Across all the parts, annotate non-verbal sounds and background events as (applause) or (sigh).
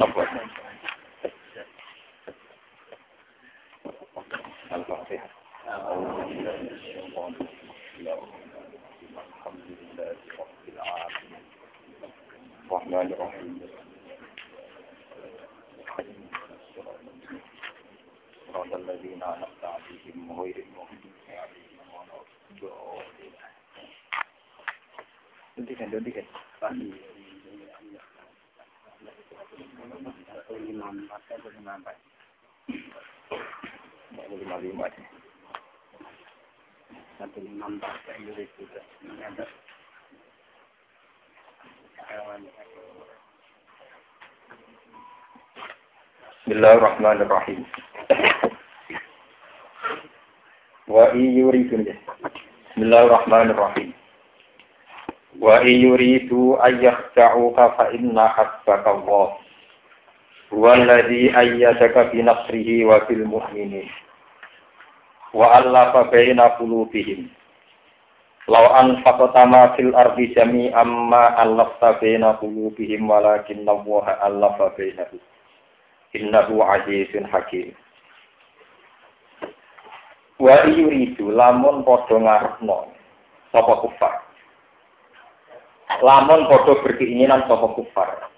Al-Fatihah. Bismillahirrahmanirrahim. Wa iyuridu Bismillahirrahmanirrahim. Wa iyuridu ayyakhta'uka fa inna hasbaka Allah. Huwa alladhi ayyadaka bi nasrihi wa bil mu'minin. Wa allafa baina qulubihim. Lau an fakotama fil ardi jami amma allafta baina qulubihim walakin Allah allafa bainahum. Innahu azizun hakim. Wa yuridu lamun padha ngarepno sapa kufar. Lamun padha berkeinginan sapa kufar.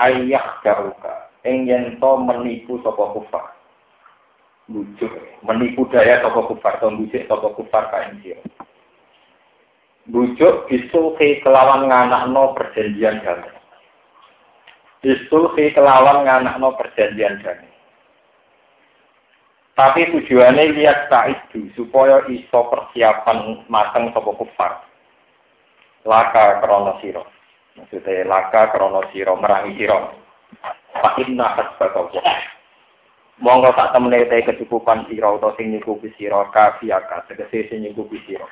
Ayah garuka ing yen to menipu sapa kufar. Bujuk menipu daya sapa kufar, to bujuk sapa kufar kae sira bujuk isulhi kelawan nganakno perjanjian damai. Isulhi kelawan nganakno perjanjian damai. Tapi tujuannya lihat itu supaya iso persiapan mateng sapa kufar. Laka krono siro. Maksudnya laka krono siro merangi siro. Pak inna hasbaka Monggo tak temene kecukupan siro atau sing nyukupi siro kafiaka tegese sing nyukupi siro.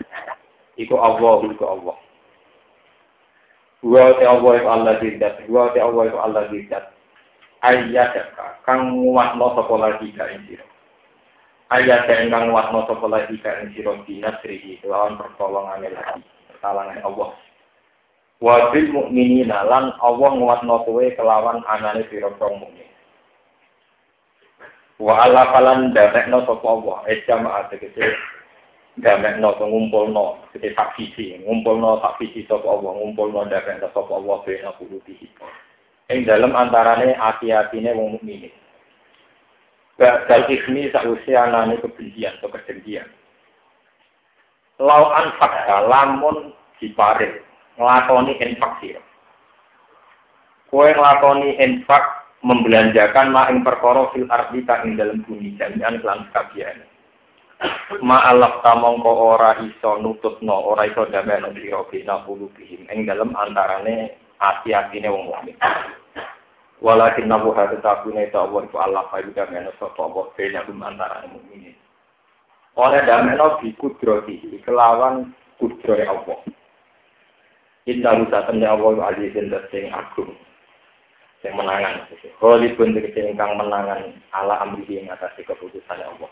Iku Allah, iku Allah. Wa te Allah iku Allah jidat. Wa te Allah iku Allah jidat. Ayat kang nguatno sapa lagi ka ing sira. Ayat kang nguatno sapa lagi ka ing sira dinasrihi lawan pertolongane lagi. Pertolongan Allah. Wa bil mukminina lan Allah nguatno kowe kelawan anane pira-pira mukmin. Wa ala falan dadekno sapa Allah. Eja ma'at tegese gamek no ngumpul no jadi tak visi ngumpul no tak visi sop Allah ngumpul no dagang sop Allah bena kulubi yang dalam antarane hati-hatine wong mukmin Badal ismi sausia anane kebencian atau kedengkian. Lau anfakta lamun diparit ngelakoni infak sira. Kue ngelakoni infak membelanjakan ma ing perkara fil ardi ing dalam bumi jami'an kelan kabiane Ma'alaf tamongko ora iso nututno, ora iso dameno sira bina qulubihim ing dalem antarane ati-atine wong mukmin. Walakin nabu hadu tabune ta Allah ku Allah fa juga meno sapa Allah bina kum antarane mukmin. Oleh dameno bi kudrati kelawan kudrohe Allah. Inna rusa temne Allah azizin sing agung. Sing menangan. Kholipun tegese ingkang menangan ala amri ing atas keputusan Allah.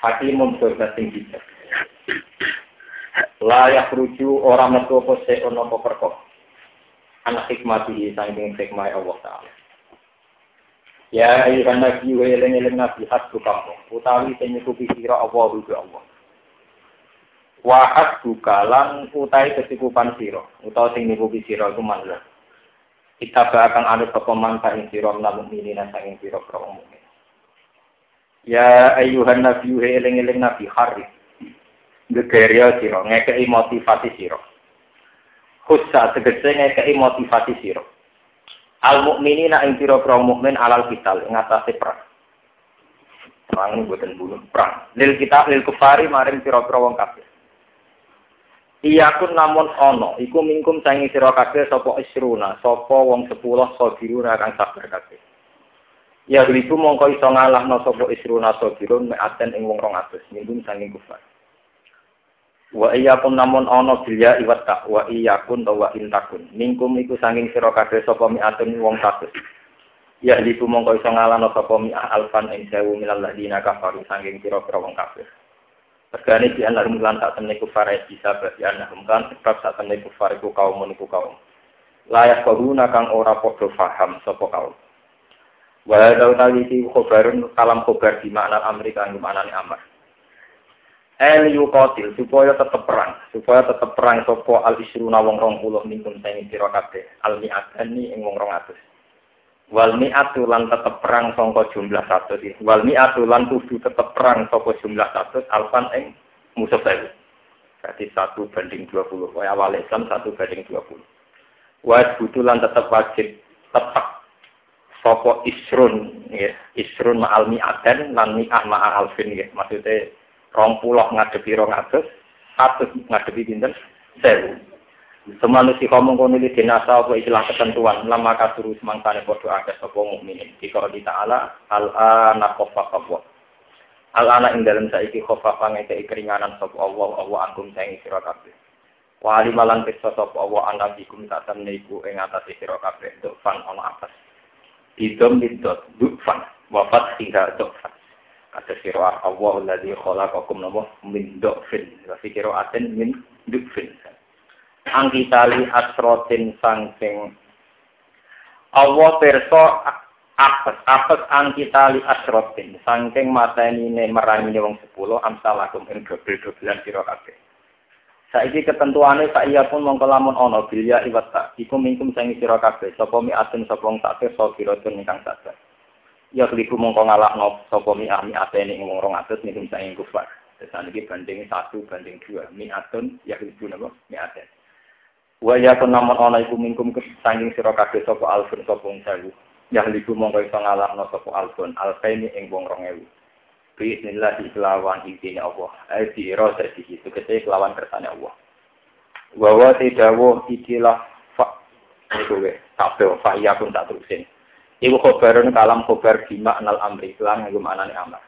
Hakimun surga sing bijak. Layak ruju orang metu apa se ono apa perkok. Anak hikmati saking hikmah Allah Ta'ala. Ya ayyuhan nabi wa eling eling nabi hasbu kamu. Utawi sing nyukupi sira Allah rujuk Allah. Wa hasbu kalan utawi kecukupan sira. Utawa sing nyukupi sira iku manlah. Kita akan ada pepeman saing sira namun ini saking sira pro. Ya ayuhan nabi eling eling nabi hari. Gegeria siro, ngekei motivasi siro. Khusa tegese ngekei motivasi siro. Al mukminina ing pira pro mukmin alal kital ing atase perang. Perang boten bunuh perang. Lil kita lil kufari maring pira-pira wong kafir. Iya kun namun ono, iku mingkum sangi sira kabeh sapa isruna, sapa wong 10 sabiruna kang sabar kabeh. Ya ribu mongko iso ngalahno sapa isruna sabirun me'aten ing wong 200 minggu sanging kufar. Wa iyyakum namun ana bilya iwat tak wa iyyakum wa intakun. Mingkum iku sanging sira kabeh sapa mi'aten wong 100. Ya ribu mongko iso ngalahno sapa mi'ah alfan ing sewu minal ladina kafaru sanging sira-sira wong kafir. Regane di anak lan tak temne kufar bisa bagi anak kan sebab tak temne kufar iku kaum iku kaum. layak bahuna kang ora padha paham sapa kaum wa tau tali iki khobarun kalam khobar di makna Amerika ing maknane amar El yukotil supaya tetep perang, supaya tetep perang sopo al isruna wong rong puluh minkum sing sira kabeh. Al mi'atani ing wong rong atus. Wal mi'atu lan perang sangka jumlah satu iki. Wal mi'atu lan kudu perang saka jumlah satu alfan ing musuh baru. Berarti satu banding dua puluh. Wah awal Islam satu banding dua puluh. Wajib lan tetep wajib tetep sopo isrun, ya. isrun ma'al mi'aten lan mi'ah ma'al alfin, ya. maksudnya rong puluh ngadepi rong atus, satu ngadepi pinten sewu. Semanusi kamu kono iki dinasa apa istilah ketentuan lama kasuru semangkane padha akeh sapa mukminin. Jika di ta'ala al ana khofa khofa. Al ana ing dalem saiki khofa pangeke keringanan sapa Allah Allah angkum saing sira kabeh. Wa alimalan pesta sapa Allah anabikum tak temne iku ing atas sira kabeh fan ana atas. Idom bidot dufan wafat hingga dufan. Kata sira Allah alladzi khalaqakum napa min dhafin. Wa fi qira'atin min dhafin. Angkitali asrotin sangking Allah perso apes apes angkitali asrotin sangking mata ini merangi wong sepuluh amsalakum ing dobel dobelan sira kabeh. Saiki ketentuane sak iya pun mongko lamun ana bilya iwat tak iku mingkum sing sira kabeh sapa mi atun sapa wong tak so kiratun ingkang sadar ya keliku mongko ngalahno sapa mi ami atene ing wong 200 ning saing kufar. Tesan iki banding satu banding dua mi atun ya keliku napa mi aten. Wa ya kun namun ana iku mingkum kesanging sira kabeh sapa alfun sapa wong sewu. Ya keliku mongko iso ngalahno sapa alfun alfaini ing wong 2000. Bismillah kelawan intinya Allah. Ayo di rosa di situ kita kelawan kersane Allah. Wawa tidawo ikilah fa. Itu we. Kabeh fa iya pun tak terusin. Iku khobarun kalam khobar bima anal amri lan nggo maknane amar.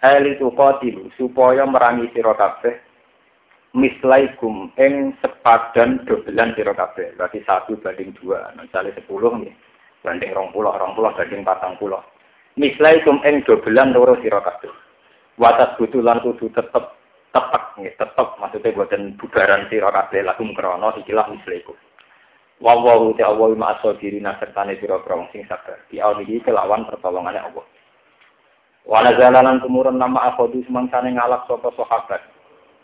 Hal itu qatilu supaya merangi sira kabeh mislaikum ing sepadan dobelan sira kabeh. Berarti satu banding dua. Misalnya sepuluh nih banding rong puluh, rong puluh banding patang puluh. Mislaikum ing dobelan loro sira kabeh. Watas butulan kudu tetep tepak nih, tetep maksudnya buatan bubaran sira kabeh lakum krana ikilah mislaikum. Wawahu te Allah ma asabirina sertane pira-pira wong sing sabar. Di awali kelawan pertolongane Allah. Wa nazalalan tumurun nama akhodu semangsane ngalak sapa sahabat.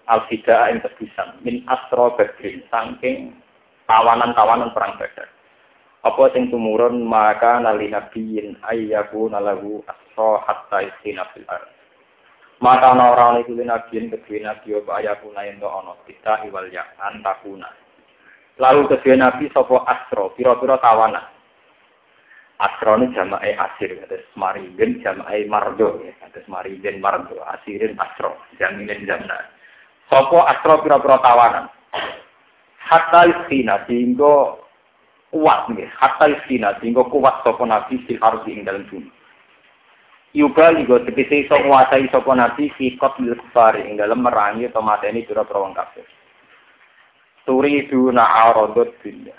Al-Fidaa ing tebusan min asra badrin saking tawanan-tawanan perang badar. Apa sing tumurun maka nali nabiyin ayyaku nalahu asra hatta isina fil ard. Maka ana ora iku nabiyin kedue nabi apa ayaku nayen ana kita iwal ya antakuna. Lalu kedua Nabi sopo astro, piro-piro tawanan. Astro ini jama'i asir, ada maridin jama'i mardo, ada maridin mardo, asirin astro, jaminin jamna. Sopo astro piro-piro tawanan. Hatta istina, sehingga kuat nih, hatta istina, sehingga kuat sopo Nabi fil ardi ing dalam bumi. Yuga juga tegese iso nguasai sopo Nabi fi qatlil kufari ing dalam merangi atau mateni piro-piro wong kafir. turiduna aradud dunya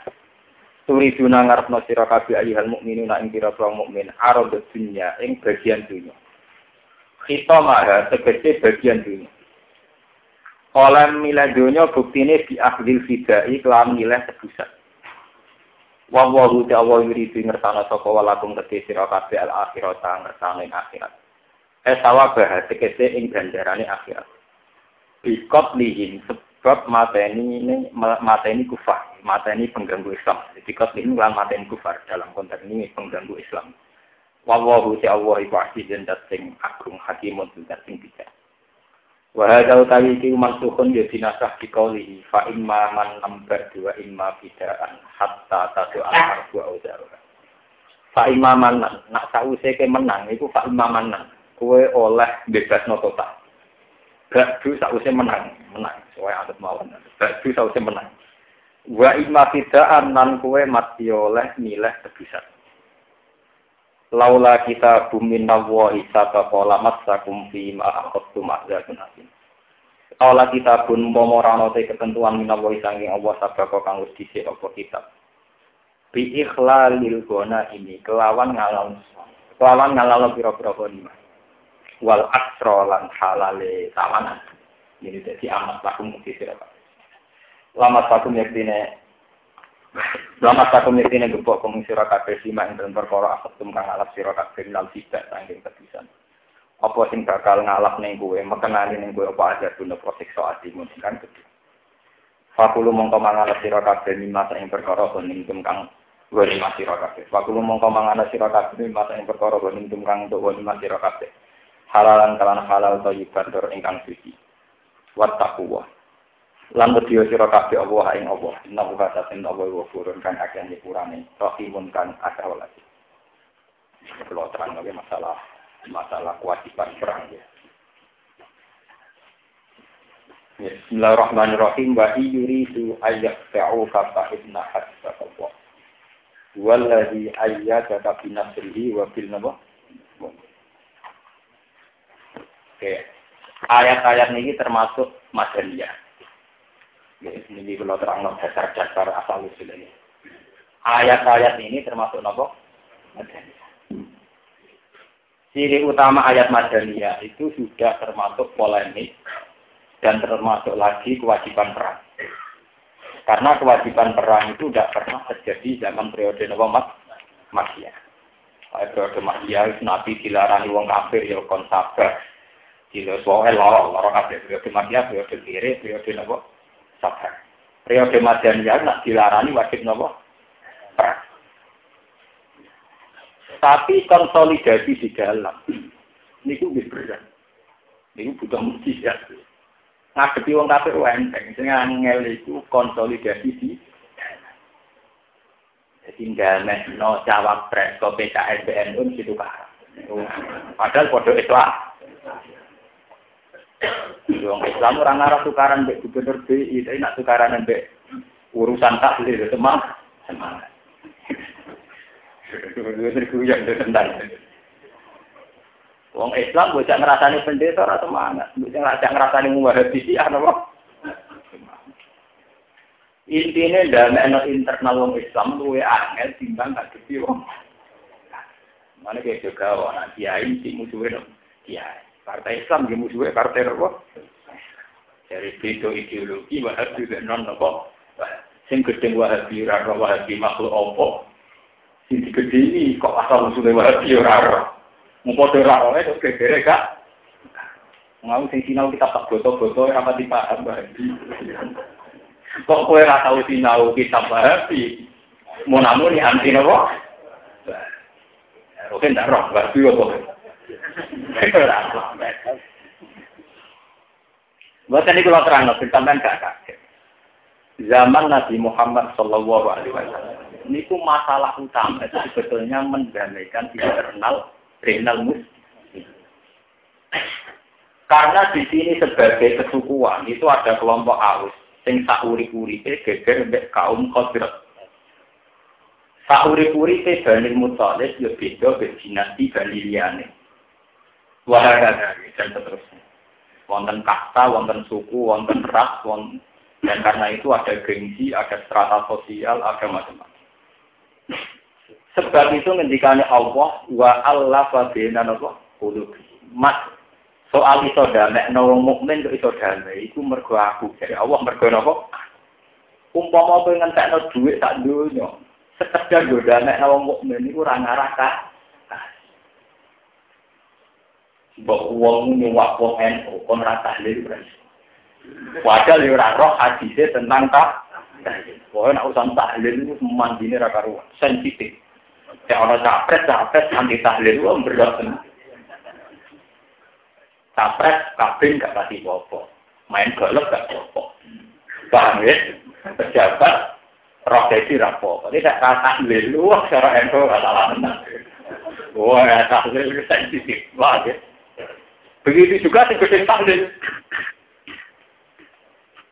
turiduna ngarepno sira kabeh ayuhal mukminuna ing pira-pira mukmin aradud dunya ing bagian dunya khitamah tegese bagian dunya Oleh milih dunya buktine di akhdil fidai kelam milih tebusan. Wa wa hu ta'ala yuridu ngersana sapa walakum kedhe sira kabeh al akhirat ngersane akhirat. Eh sawabah tegese ing ganjarane akhirat. Bikot lihim Sebab mateni ini mateni kufar, mateni pengganggu Islam. Jadi kot ini lah mateni kufar dalam konteks ini pengganggu Islam. Wallahu Allah iku azizun sing agung hakimun dan sing bijak. Wa hadza utawi iki mansukhun ya dinasah di qaulihi fa imma man lambar dua imma bidaan hatta tadu al wa auzar. Fa imma man nak sause ke menang iku fa imma man kowe oleh bebas no total. Badu sausé menang, menang. Soalnya adat mawon. Badu sausé menang. Wa imma fidaan nan kue mati oleh milih tebusan. Laula kita bumi nawahi sata pola masakum fi ma akhadtum azabun asim. Laula kita pun momorano te ketentuan minawahi sanging Allah sabako kang wis dhisik apa kitab. Bi ikhlalil gona ini kelawan ngalam kelawan ngalam pira-pira ghanimah wal asro lan halale tawanan. Jadi amat lakum mukti sirah. Lama satu yaktine Lama tak komisi ini gebok komisi rakyat bersima yang dalam perkara asap tumpah ngalap si rakyat kriminal tidak tanggung kebisan. Apa sing bakal ngalap neng gue, mengenali neng gue apa aja guna proses soal timun kan gitu. Fakulu mongko mangalap si rakyat bersima yang perkara bening tumpang gue lima si rakyat. Fakulu mongko mangalap si rakyat bersima yang perkara bening tumpang untuk gue lima si rakyat. Halalan kalan halal atau ibadur ingkang suci. Wat takuwah. Lan wedya sira kabeh Allah ing Allah. Inna wa ta'ala Allah wa furun kan akeh nyepurane rahimun kan akeh welas kalau terang lagi masalah masalah kewajiban perang ya. Bismillahirrahmanirrahim. Wa yuridu ayyaqta'u fa inna hasba Allah. Walladhi ayyadaka bi nasrihi wa bil nabi. Oke, ayat-ayat ini termasuk madaniyah. Ini kalau terang dasar-dasar asal usul ini. Ayat-ayat ini termasuk nopo. Ciri utama ayat Madaniyah itu sudah termasuk polemik dan termasuk lagi kewajiban perang. Karena kewajiban perang itu tidak pernah terjadi zaman periode nopo Mas Makia. Periode Makia Nabi dilarang wong kafir ya kon sabar. Dilo soal loro loro kafir periode Makia periode kiri periode nopo sabar. Periode Madaniyah nak dilarani wajib nopo? Perang. Tapi konsolidasi di dalam ini lebih berat. Ini butuh mujizat. Ngadepi wong kafir enteng. Sing angel itu konsolidasi di jadi nggak no cawapres ke PKS BNU situ kan. Padahal bodoh itu ah. Wong Islam orang arah tukaran mbek gubernur BI, tapi nak tukaran mbek urusan tahlil semangat. Semangat. Wong Islam bocah ngerasani pendeta ora semangat, bocah ngerasa ngerasani muwahabi sih ana apa? Intinya dalam internal wong Islam luwe angel timbang gak gede wong. Mana kayak juga orang kiai si musuhnya kiai. Partai Islam di musuhnya partai apa? Dari beda ideologi Wahabi dan non apa? Sing gedeng Wahabi ora Wahabi makhluk apa? Sing digede ini kok asal musuhnya Wahabi ora ora. Mau ora ora itu gegere gak? Mau sing sinau kita tak foto-foto ora pati paham Wahabi. Kok kowe ora tau kitab Wahabi? Mau namun anti napa? Oke, ndak roh, Wahabi apa? (laughs) Bukan ini kalau terang, sampai gak kaget. Zaman Nabi Muhammad Shallallahu Alaihi Wasallam, ini ku masalah utama itu sebetulnya mendamaikan internal renal muslim. Karena di sini sebagai kesukuan itu ada kelompok aus sing sauri-uripe geger mbek kaum Khazraj. Sauri-uripe Bani Muthalib ya beda be dinasti Bani liyane. Wahada dan seterusnya. Wonten kasta, wonten suku, wonten ras, wonten dan karena itu ada gengsi, ada strata sosial, ada macam-macam. Sebab itu ngendikane Allah wa Allah wa bina napa Mas soal iso damai wong mukmin kok iso damai iku mergo aku dari Allah mergo napa? Umpama kowe ngentekno dhuwit sak donya, sekedar yo damai wong mukmin iku ora Mbok wong nyuwak wong NU kon ra tahlil Padahal yo ora roh hadise tentang tak Pokoknya nak urusan tahlil itu mandine ra karuan, sensitif. Ya ana capres, capres anti tahlil itu berat. Capres kabin gak pasti popo. Main golf gak popo. Paham ya? Pejabat roh dadi ra. Tidak rata tahlil lu secara ento salah menang. Wah, tahlil sensitif. Ya. Begitu juga sing gedhe tahlil.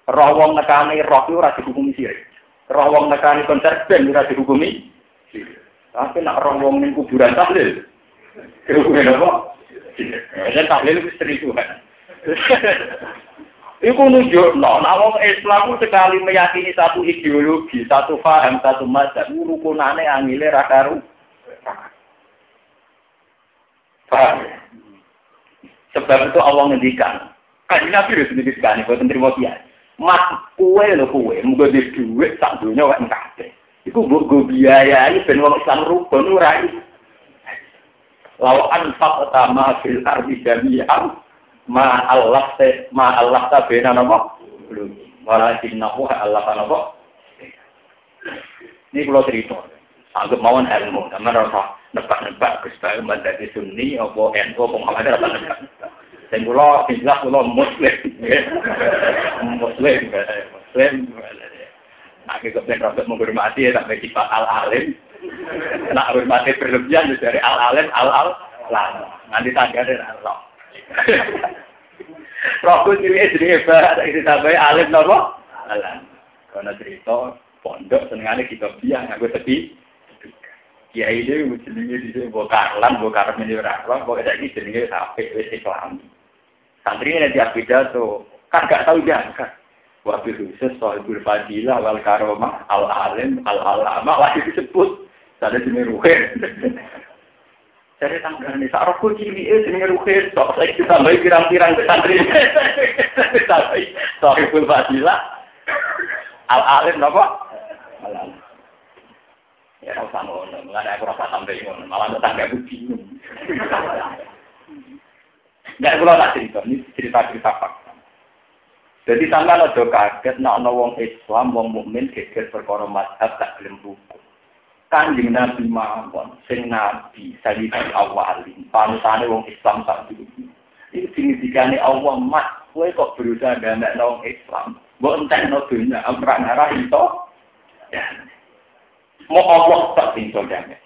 Roh wong nekani roh itu ora dihukumi sirik. Roh wong nekani konser band ora dihukumi Tapi nak roh wong ning kuburan tahlil. Dihukumi apa? Ya tahlil itu istri Tuhan. (laughs) Iku nunjuk, no, nah wong Islam sekali meyakini satu ideologi, satu paham, satu mazhab, rukunane angile rakaru. Paham? Sebab itu Allah ngendikan. Kan Nabi harus ngendikan, buat terima kiai. Mas kue lo kue, muga di duit sak dunia wek kabeh. Iku mbok go biayai ben wong Islam rukun ora Law anfaq utama fil ardi jami'an ma Allah te ma Allah ta bena napa? Walakin nahu Allah ta napa? Ini kalau cerita, anggap mawon ilmu, sama rasa nebak-nebak Gus Bayu menjadi Sunni, apa NU, apa Muhammad, apa nebak. Dan kula jelas kula muslim. Muslim, muslim. Nah, kita pengen rapat menghormati ya sampai sifat al-alim. Nak hormati berlebihan dari al-alim, al-al, lah. Nanti tangga dari Allah. Rohku ciri jenenge barat iki sampai alim napa? Alam. Karena cerita pondok senengane kita biang aku tepi. Kiai ini jenenge di sini bokarlan, bokar ini ora roh, kok saiki jenenge sampai wis Islam. Santri ini di tuh kan gak tahu jangka. Wabil khusus sohibul fadilah wal karomah al alim al alama lagi disebut. Sada jenis ruhir. Jadi tanggal ini sak rokok cili eh jenis ruhir. Sok saya kita bayi pirang-pirang santri. Tapi sohibul fadilah al alim nopo al alim. Ya ora usah ngono, ada aku rasa sampai ngono, malah tetangga aku bingung. Nggak kalau tak cerita, ini cerita-cerita fakta. Jadi sampai ada kaget, nak ada wong Islam, wong mukmin geger perkara mazhab tak gelem buku. Kanjeng Nabi mawon, sing Nabi sayyidul awalin, panutane wong Islam tak dulu. Ini signifikannya Allah mat, kowe kok berusaha gamek wong Islam. Mbok entekno dunya, ora ngarah itu. Ya. Mau Allah tak iso gamek.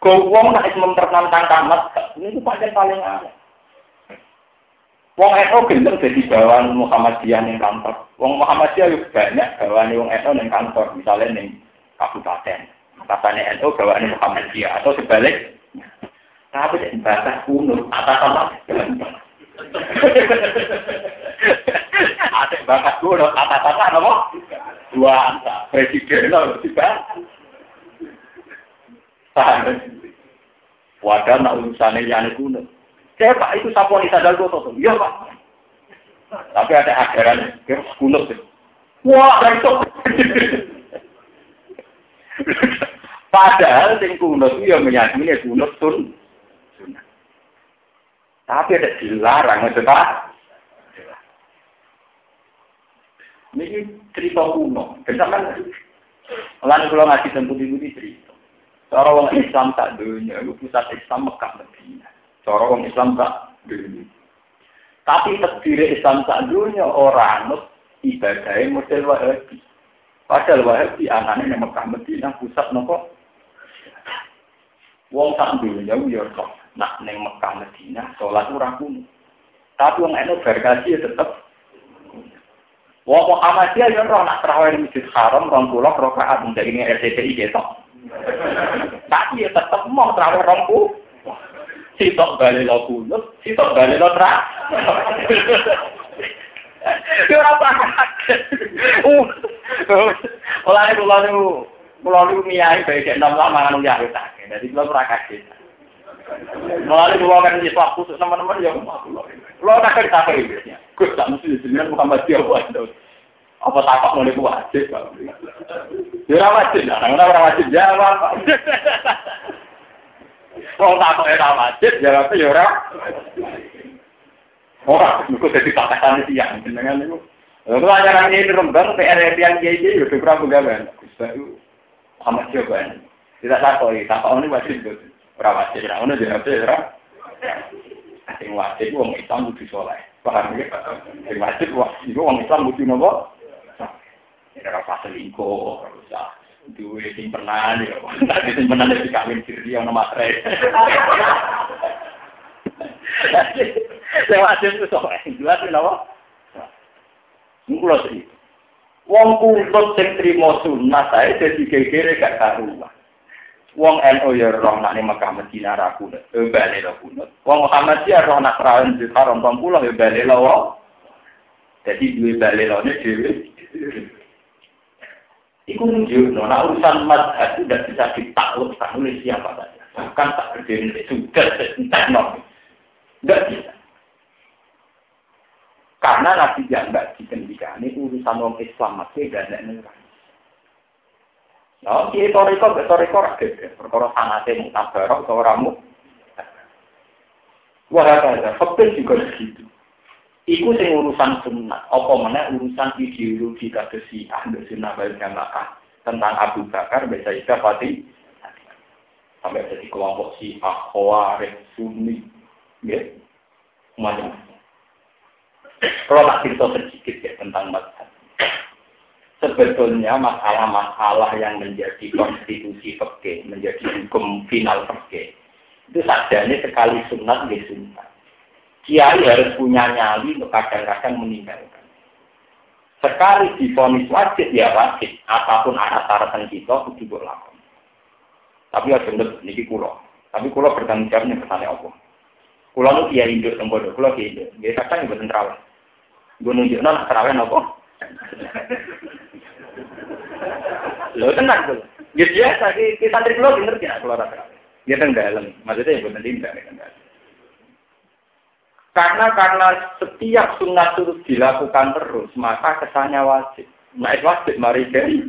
Kau wong nak mempertentangkan mazhab, ini paling paling aneh. Wong NU gendeng jadi bawaan Muhammadiyah ning kantor. Wong Muhammadiyah yo banyak bawaan wong NU ning kantor, misalnya ning kabupaten. Atasannya NU bawaan Muhammadiyah atau sebalik. Tapi batas kuno, atas apa? Ada bakat kuno, atas apa apa? Dua presiden loh, tiba. Wadah nak urusannya yang kuno. Saya Pak itu sapuan di sadar gue Iya Pak. Tapi ada ajaran kira kunut. Wah, itu. Padahal sing kunut itu yang meyakini kunut sun. Tapi ada dilarang itu Pak. Ini cerita kuno. Bersama Lalu kalau ngaji dan putih-putih cerita. Seorang orang Islam tak dunia, itu pusat Islam Mekah Medina. Cara orang Islam tak dulu. Tapi terdiri Islam tak dunia orang anut ibadahnya model wahabi. Padahal wahabi anaknya yang Mekah Medina pusat nopo. Wong tak dunia ya kok nak neng Mekah Medina sholat ora kuno. Tapi wong eno berkasi tetep Wong Muhammadiyah ya roh nak terawih di Masjid Haram rong puluh rakaat untuk ini RCTI gitu. Tapi ya tetep mau terawih rong puluh sitok bali lo kunut, sitok bali lo tra. Yo ora kaget. Uh. Mulane kula niku kula niku miyai bae enam lama mangan ya tak. Dadi kula ora kaget. Mulane kula kan di waktu teman-teman ya kula tak kerja apa iki. Gus tak mesti jenengan Muhammad dia buat apa takut niku wajib. Ya ora wajib, ora ora wajib jawab. Wong tak kok ora wajib jawab ya ora. Ora, niku dadi pakatan siang jenengan niku. Lalu ajaran ini rembang PR yang kiai kiai udah gawean. Bisa itu amat coba. Tidak takut, tak tahu ini wajib. Ora wajib, ora ono jawab ora. Sing wajib wong Islam kudu saleh. Paham ya? Sing wajib wong wong Islam kudu nopo? Ora pas selingkuh, ora usah duwe simpenan ya. Nanti simpenan dari kawin siri yang nomor tre. Lewat itu soalnya jelas kenapa? Mungkin sih. Wong kuntut sing trimo sunnah saya jadi gegere gak karuan. Wong NU ya roh nak Mekah Medina ra kunut, e bali lo kunut. Wong ya roh nak rawon di Haram 20 ya bali lo. Jadi duwe bali dhewe. Itu menunjukkan, nah urusan madhab itu tidak bisa ditaklukkan oleh siapa saja. Bahkan tak berdiri sudah teknologi. Tidak bisa. Karena Nabi tidak ini urusan orang Islam masih tidak ada Oh, kiai toriko, toriko rakyat. Perkara sanate mutabarok, atau ramu. Wah, ada, fakir juga begitu. Iku sing urusan sunnah, apa mana urusan ideologi kados si ahli sunnah wal jamaah tentang Abu Bakar, bisa Ida Fatih, sampai jadi kelompok si Akhwarij, Sunni, ya, macam-macam. Kalau tak cerita sedikit ya tentang mazhab. Sebetulnya masalah-masalah yang menjadi konstitusi fikih, menjadi hukum final fikih, itu sadanya sekali sunat di sunat. Kiai harus punya nyali untuk kadang-kadang meninggalkan. Sekali difonis wajib ya wajib, apa pun ada syaratan kita itu berlaku. Tapi ya bener, ini kulo. Tapi kulo bertanggung jawabnya kesannya Allah. Kulo itu kiai induk tempodo, kulo kiai induk. Dia kadang juga tentral. Gue nunjuk nol terawih nopo. Lo tenang tuh. Ya biasa, kita santri lo bener ya keluar terawih. Dia teng dalam, maksudnya yang bukan tindak ya Karena karena setiap sunnah itu dilakukan terus, maka kesannya wajib. Nah, wajib mari jadi.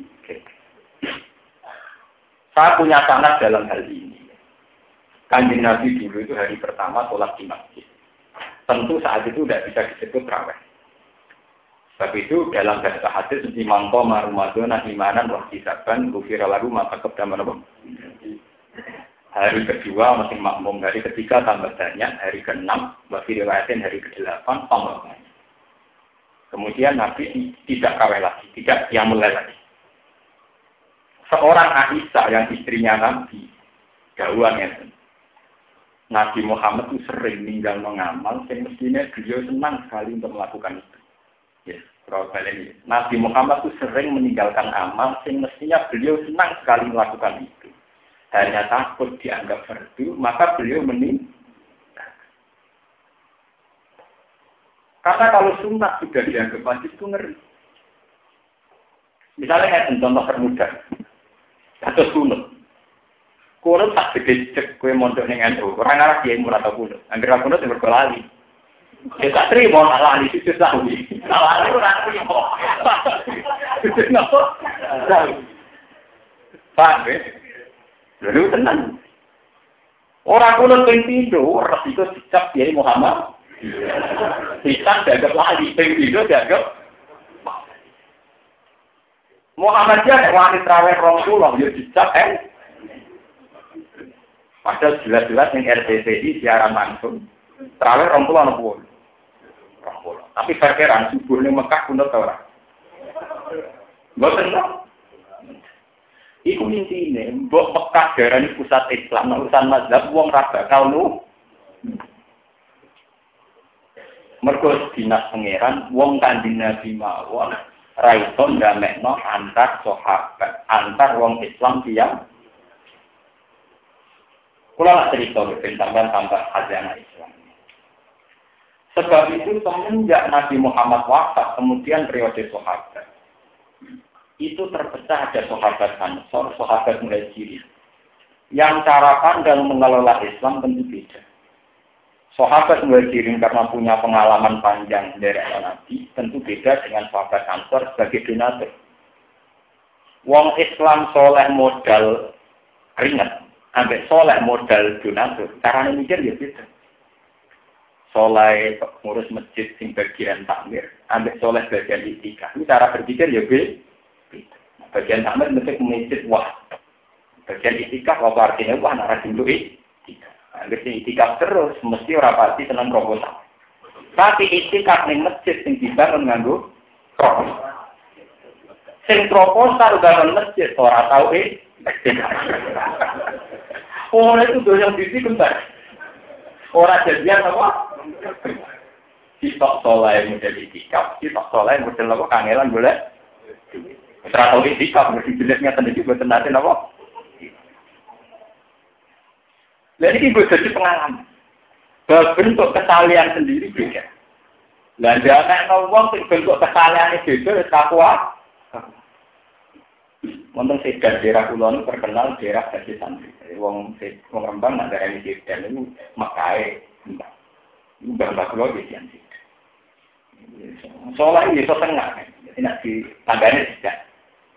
Saya punya sangat dalam hal ini. Kanjeng Nabi dulu itu hari pertama sholat di masjid. Tentu saat itu tidak bisa disebut raweh. Tapi itu dalam bahasa hadis di mangko marumadona imanan wah kisaban gufir lagu maka kedaman apa? Hari kedua masih makmum, hari ketiga tambah banyak, hari keenam, bagi riwayatin hari ke-8 tambah banyak. Kemudian Nabi tidak kawin lagi, tidak yang mulai lagi. Seorang Aisyah yang istrinya Nabi, jauhan ya. Nabi Muhammad itu sering tinggal mengamal, yang mestinya beliau senang sekali untuk melakukan itu. Ini. Nabi Muhammad itu sering meninggalkan amal, sing mestinya beliau senang sekali melakukan itu. Hanya takut dianggap fardu, maka beliau mening. Karena kalau sunnah sudah dianggap wajib itu ngeri. Misalnya kayak contoh permudah, atau sunat. Kunut tak gede cek kue mondok ning NU. Orang arah dia murah atau kunut. Angger kunut yang berkelali. Ya tak terima salah di situ sawi. Salah itu ora terima. Kenapa? Paham ya? Lalu tenang. Orang kuno ping pindho, ora itu dicap Kiai Muhammad. Dicap dianggap lali, ping pindho dianggap Muhammadiyah wani traweh rong pulau, ya dicap eh. Padahal jelas-jelas yang RTTI siaran langsung. Traweh rong anak tapi fakiran subuh ning Mekah pun ta ora. Mboten kok. Iku intine, mbok Mekah darani pusat Islam, urusan mazhab wong ra bakal nu. Mergo dinas pangeran wong kanjeng Nabi mawon ra iso ndamekno antar sahabat, antar wong Islam tiyang Kula cerita tentang tambah hajana Islam. Sebab itu semenjak Nabi Muhammad wafat, kemudian periode sahabat. Itu terpecah ada sahabat Ansor, sahabat Muhajirin. Yang cara pandang mengelola Islam tentu beda. Sahabat Muhajirin karena punya pengalaman panjang dari Nabi, tentu beda dengan sahabat Ansor sebagai donatur. Wong Islam soleh modal ringan, ambek soleh modal donatur. Caranya mikir ya beda soleh ngurus masjid sing bagian takmir, ambil soleh bagian itikaf. Ini cara berpikir ya beda. Bagian takmir mesti masjid wah. Bagian itikaf apa artinya wah nara dulu itikaf. Ambil sing itikaf terus mesti orang pasti senang proposal. Tapi itikaf ning masjid sing dibangun nganggo. Sing proposal bangun masjid ora tahu eh. Oh, itu dosa yang kembali. Orang jadian apa? Sitok soleh model itikaf, sitok soleh model apa kangelan boleh. Setelah tahu itikaf, mesti jelasnya tadi buat nanti apa? Jadi ini gue jadi pengalaman. Bentuk kesalian sendiri beda. Lah jangan ngomong bentuk kesalian itu beda, takwa. Wonten sedan daerah kulon terkenal daerah dari santri. Wong wong Rembang nak daerah ini sedan itu makai mbak. Mbak kulon di sini. Soalnya ini so tengah, tidak di tangganya tidak.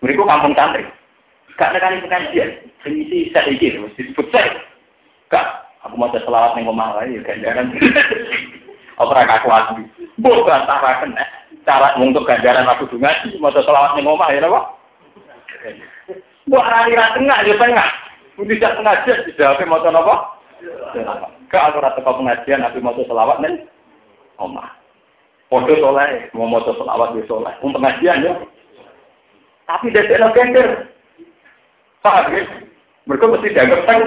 Mereka kampung santri. Gak nekani pengajian. Sing isi saya iki mesti disebut saya. Gak, aku mau selawat omah wae ya ganjaran. Apa (laughs) ora kakuat. Mbok bantaraken eh. cara untuk ganjaran aku ngaji mau selawat ning omah ya napa? Mbok arani ra tengah ya tengah. Tidak pengajian dijawab mau napa? Gak aku ora teko pengajian tapi mau selawat ning omah. Podo soleh, mau mau selawat di soleh. Untuk pengajian ya. Tapi dari lo gender. Paham ya? Mereka mesti dianggap kan.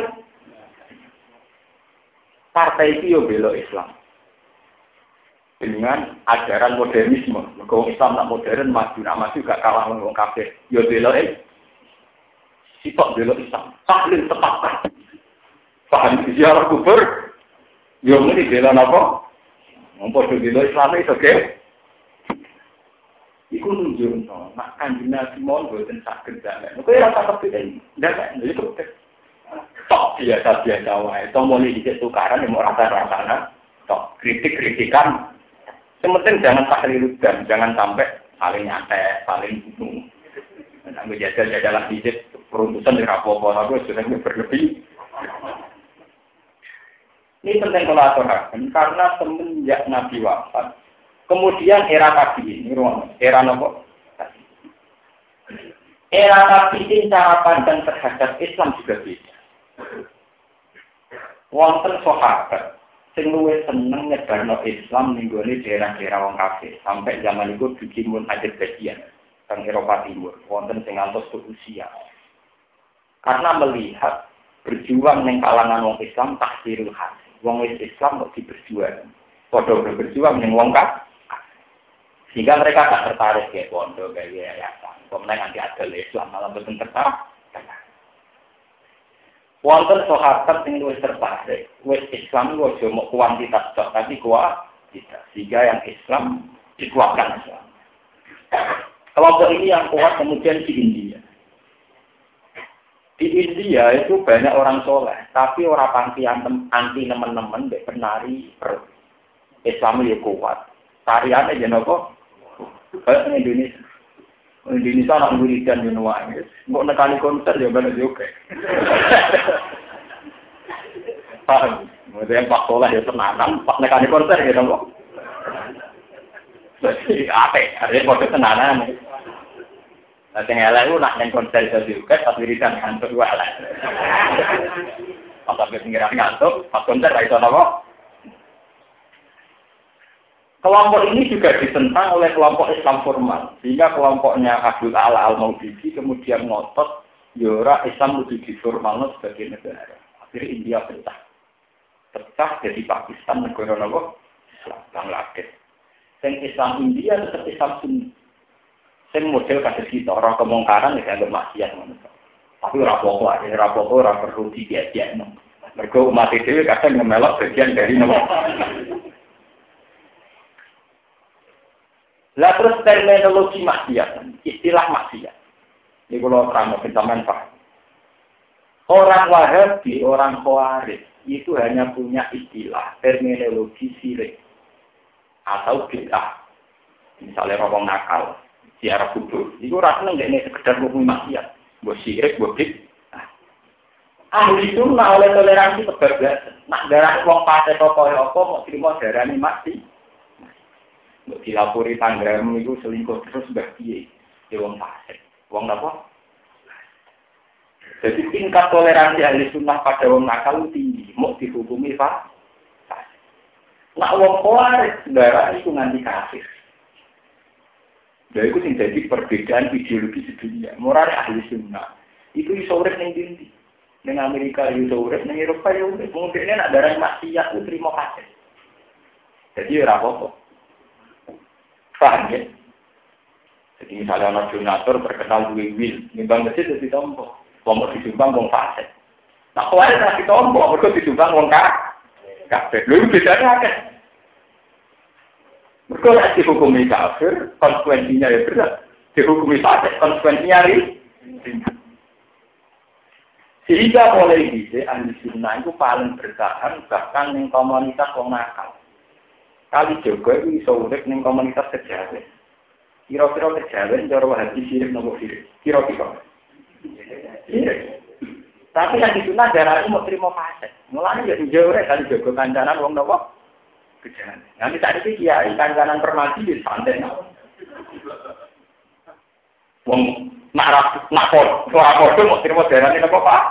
Partai itu yo belo Islam. Dengan ajaran modernisme. Mereka Islam nak modern, maju, nak maju gak kalah dengan kafir. Yo belo eh. Sitok belo Islam. Tahlil tepat. Paham ziarah kubur. Yo ini belo apa? Mumpur di belo Islam itu oke. Iku nunjuk no, nak kanjeng Nabi mohon buatan sakit jalan. Kau yang tak ini, tidak itu tok biasa biasa wae. Mulai dikit tukaran yang mau rasa rasana, tok kritik kritikan. Sementing jangan dan jangan sampai saling nyantai, saling bunuh. Nah, menjaga jajalan dikit peruntusan di rapopo aku sudah berlebih. Ini penting kalau aturakan karena semenjak Nabi wafat, kemudian era Nabi ini, era nopo? Era Nabi ini cara pandang terhadap Islam juga beda. Wonten sahabat sing luwih seneng nyebarno Islam ning daerah-daerah wong kafir sampai zaman itu bikin mun adat bagian teng Eropa Timur wonten sing ngantos ke usia. Karena melihat berjuang ning kalangan wong Islam tahsirul hati wong wis Islam kok diberjuang. Padha berjuang ning wong kak. Sehingga mereka gak tertarik ya pondok kayak yayasan. Kemudian nanti ada Islam malah betul tertarik. Wonten sahabat sing luwih tertarik, wis Islam aja mau kuantitas tok, tapi kualitas. Sehingga yang Islam dikuatkan Islam. Kelompok ini yang kuat kemudian di India. Di India itu banyak orang soleh, tapi orang anti anti teman-teman dek penari per Islam ya kuat. Tarian aja nopo, kayak Indonesia. Indonesia anak wiridan di nuwa, mau nekani konser ya benar juga. (laughs) Paham? Maksudnya Pak Soleh ya tenanan, Pak nekani konser ya nopo. Apa? Ada kode tenanan. Nah, sing elek ku nak ning konser iso diuket pas wiridan kantor wae elek. Pas sampe pinggiran kantor, pas konser ra iso napa? Kelompok ini juga ditentang oleh kelompok Islam formal, sehingga kelompoknya Abdul Ala al maudidi kemudian ngotot Yora ya Islam lebih diformal sebagai negara. Akhirnya India pecah. Pecah jadi Pakistan negara Islam Bangladesh. Yang Islam India tetap Islam Sunni. Sing model kasus kita, orang kemungkaran ya agak maksiat Tapi ora apa-apa, ora apa-apa, ora perlu dibiasakan. Mereka umat itu kadang ngemelok bagian dari nama. Lah terus terminologi maksiat, istilah maksiat. Ini kalau terang sampean paham. Orang Wahabi, orang Khawarij itu hanya punya istilah terminologi sirik atau bid'ah. Misalnya rokok nakal, ziarah kubur. Iku ora seneng ini sekedar hukum maksiat. Mbok syirik, mbok bid. Nah. Ahli sunnah oleh toleransi kebablasan. Nak darah wong pate toko ya apa mau terima darani mati. Mbok dilapori tanggamu itu selingkuh terus mbah piye? Ya wong fasik. Wong apa? Jadi tingkat toleransi ahli sunnah pada wong nakal tinggi, mau dihukumi pak. Nak wong kuaris darah itu nganti kafir. Nah, itu yang jadi perbedaan ideologi sedunia. Moral ahli sunnah. Itu iso urip ning dindi. Ning Amerika iso urip, ning Eropa ya urip. Mungkin nak darah maksiat itu terima kasih. Jadi ora apa-apa. Paham ya? Jadi misalnya anak donatur terkenal duwe wil, nimbang masjid jadi tompo. Wong disumbang wong fasik. Nah, kalau ada tompo, mereka disumbang wong. Kabeh. Lha bedanya akeh. Mereka lagi dihukumi kafir, konsekuensinya ya berat. Dihukumi fasik, konsekuensinya ringan. Sehingga mulai bisa ahli sunnah itu paling bertahan bahkan yang komunitas wong nakal. Kali juga itu bisa urip ning komunitas kejawen. Kira-kira kejawen cara hati sirik nopo sirik. Kira-kira. Iya. Tapi di sunnah darah itu mau terima fase. Mulanya jadi jauh kali jago kancanan wong nopo. Nanti tadi sih kiai kancanan permati di santai. Wong nak rap nak por, ora podo mau terima darah ini pak.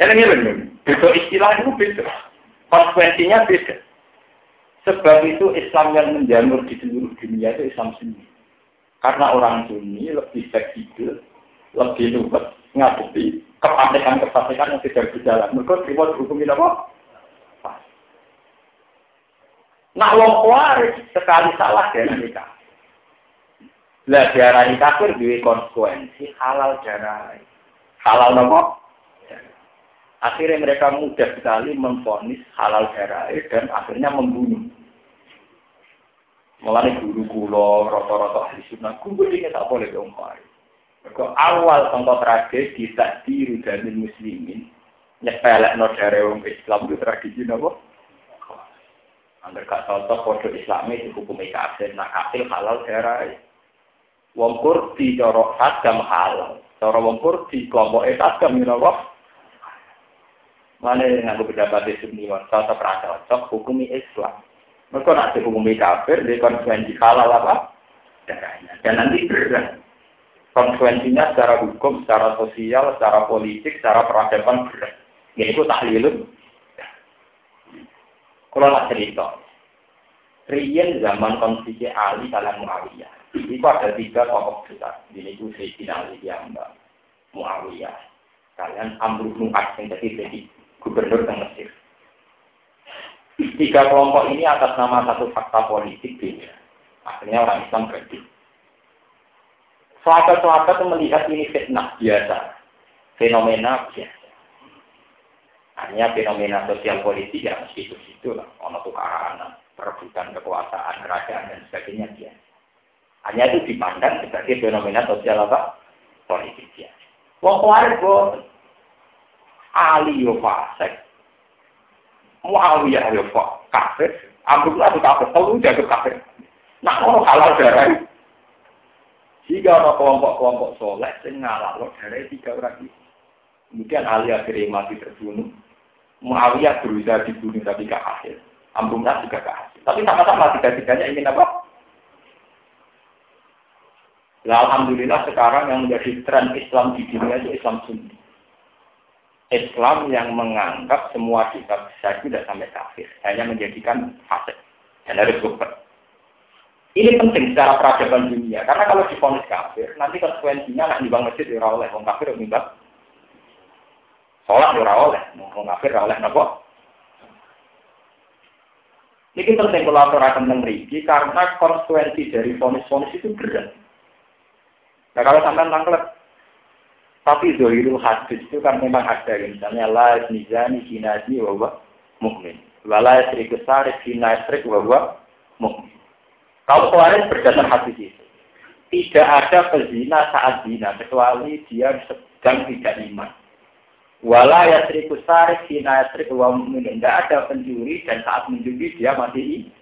Ini ini beda istilah itu beda. Konsekuensinya beda. Sebab itu Islam yang menjamur di seluruh dunia itu Islam sendiri. Karena orang Sunni lebih fleksibel, lebih luwes, ngadepi kepanikan-kepanikan yang tidak berjalan. Mereka terima dihukumi apa? Nah, wong kuaris sekali salah dia nikah. Lah darah kafir duwe konsekuensi halal darah. Halal nopo? Akhirnya mereka mudah sekali memfonis halal darah dan akhirnya membunuh. Mulai guru kulo, rata-rata ahli sunnah, kumpul ini tak boleh diomongin. Mereka awal contoh tragedi tak diru muslimin. Nyepelek no dari Islam itu tragedi nopo. Anda gak cocok kode Islam itu hukum kafir, nak kafir halal darah. Wong kurdi coro hadam halal, coro wong kurdi kelompok hadam nopo. Mana yang aku pendapat di sini, cocok cocok hukumi Islam. Mereka nak dihukumi kafir, dia konsekuensi halal apa? Darahnya. Dan nanti berat (clears throat) konsekuensinya secara hukum, secara sosial, secara politik, secara peradaban berat. Yaitu tahlilun. Kalau nak cerita, Rian zaman konflik Ali dalam Muawiyah. Itu ada tiga tokoh besar. Ini itu Sayyidina Ali yang Muawiyah. Kalian Amr bin yang jadi jadi gubernur di Mesir. Tiga kelompok ini atas nama satu fakta politik beda. Akhirnya orang Islam berarti Sahabat-sahabat melihat ini fitnah biasa, fenomena biasa. Hanya fenomena sosial politik yang mesti itu situ lah, ono tukaran, perebutan kekuasaan, kerajaan dan sebagainya biasa. Hanya itu dipandang sebagai fenomena sosial apa? Politik biasa. Wong kuarit boten. Ali yo fasik. Muawiyah yo kafir. Abdullah itu kafir. Telu jago kafir. Nah, kalau halal darah jika ada kelompok-kelompok soleh yang loh dari tiga orang. Kemudian Ali akhirnya mati terbunuh. Muawiyah berusaha dibunuh tapi gak hasil. Amrumah juga gak hasil. Tapi sama-sama tiga-tiganya ingin apa? Nah, Alhamdulillah sekarang yang menjadi tren Islam di dunia itu Islam Sunni. Islam yang menganggap semua kitab besar tidak sampai kafir. Hanya menjadikan hasil. Dan harus super. Ini penting secara peradaban dunia, karena kalau difonis kafir, nanti konsekuensinya nak nyumbang masjid ya oleh, mau kafir nyumbang. Sholat ya oleh, mau kafir oleh nopo. Ini penting kalau aturakan tentang rigi, karena konsekuensi dari fonis-fonis itu berat. Nah kalau sampai nangklet, tapi zohirul hadis itu kan memang ada, misalnya la nizani kinasi wawa mukmin, wala yasrik sarif kinasrik wawa mukmin. Kalau kemarin berdasar hadis itu, tidak ada pezina saat zina kecuali dia sedang tidak iman. Wala yasriku sarif hina. Tidak ada pencuri dan saat mencuri dia masih.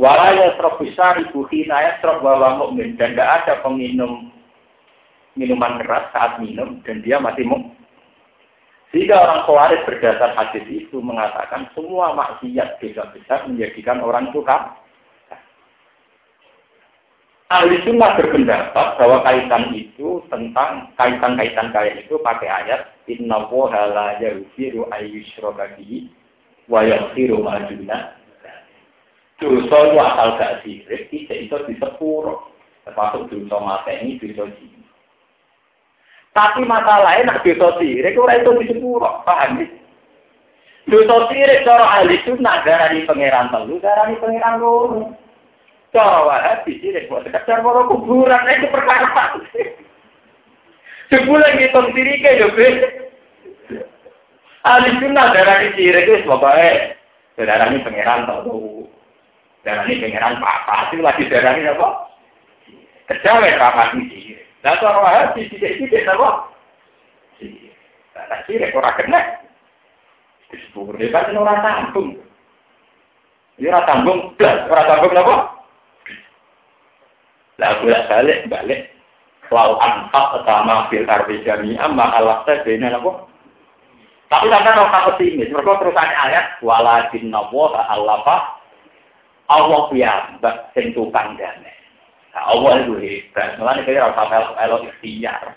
Wala yasrabu sarifu hina yasrab wa mu'min. Dan tidak ada peminum minuman keras saat minum dan dia masih mu'min. Sehingga orang khawarij berdasar hadis itu mengatakan semua maksiat besar-besar menjadikan orang itu Ahli sunnah berpendapat bahwa kaitan itu tentang kaitan-kaitan kayak itu pakai ayat Inna woha la yaghfiru ayyushraka bihi wa yaghfiru ma duna. Dosa itu asal gak sirik, tidak itu disepuro. Termasuk dosa ini dosa jini. Tapi masalahnya nak dosa sirik, orang itu disepuro. Paham ya? Dosa sirik, cara ahli sunnah, darani pangeran telu, darani pangeran loro. Cara wahabi sih, buat sekedar mau kuburan itu perkara. Sebulan ngitung diri ke yo be. Ahli sunnah darah ini sirik itu pokoknya darah ini pangeran tahu. Darah ini pangeran apa? Itu lagi darah ini apa? Kejawe rapat ini. Nah cara wahabi itu apa? Darah sirik orang kena. Disebut dia kan orang tanggung. Dia orang tanggung, orang tanggung apa? Lah bolak balik, balik. lau anfaq sama fil ardi jami'a ma alafta bena apa? Tapi sampai tak pesimis, mereka terusan ayat walakin nawa alafa Allah ya sing tukang damai. Nah, Allah itu hebat. Mulane kaya ora sampe elo ikhtiar.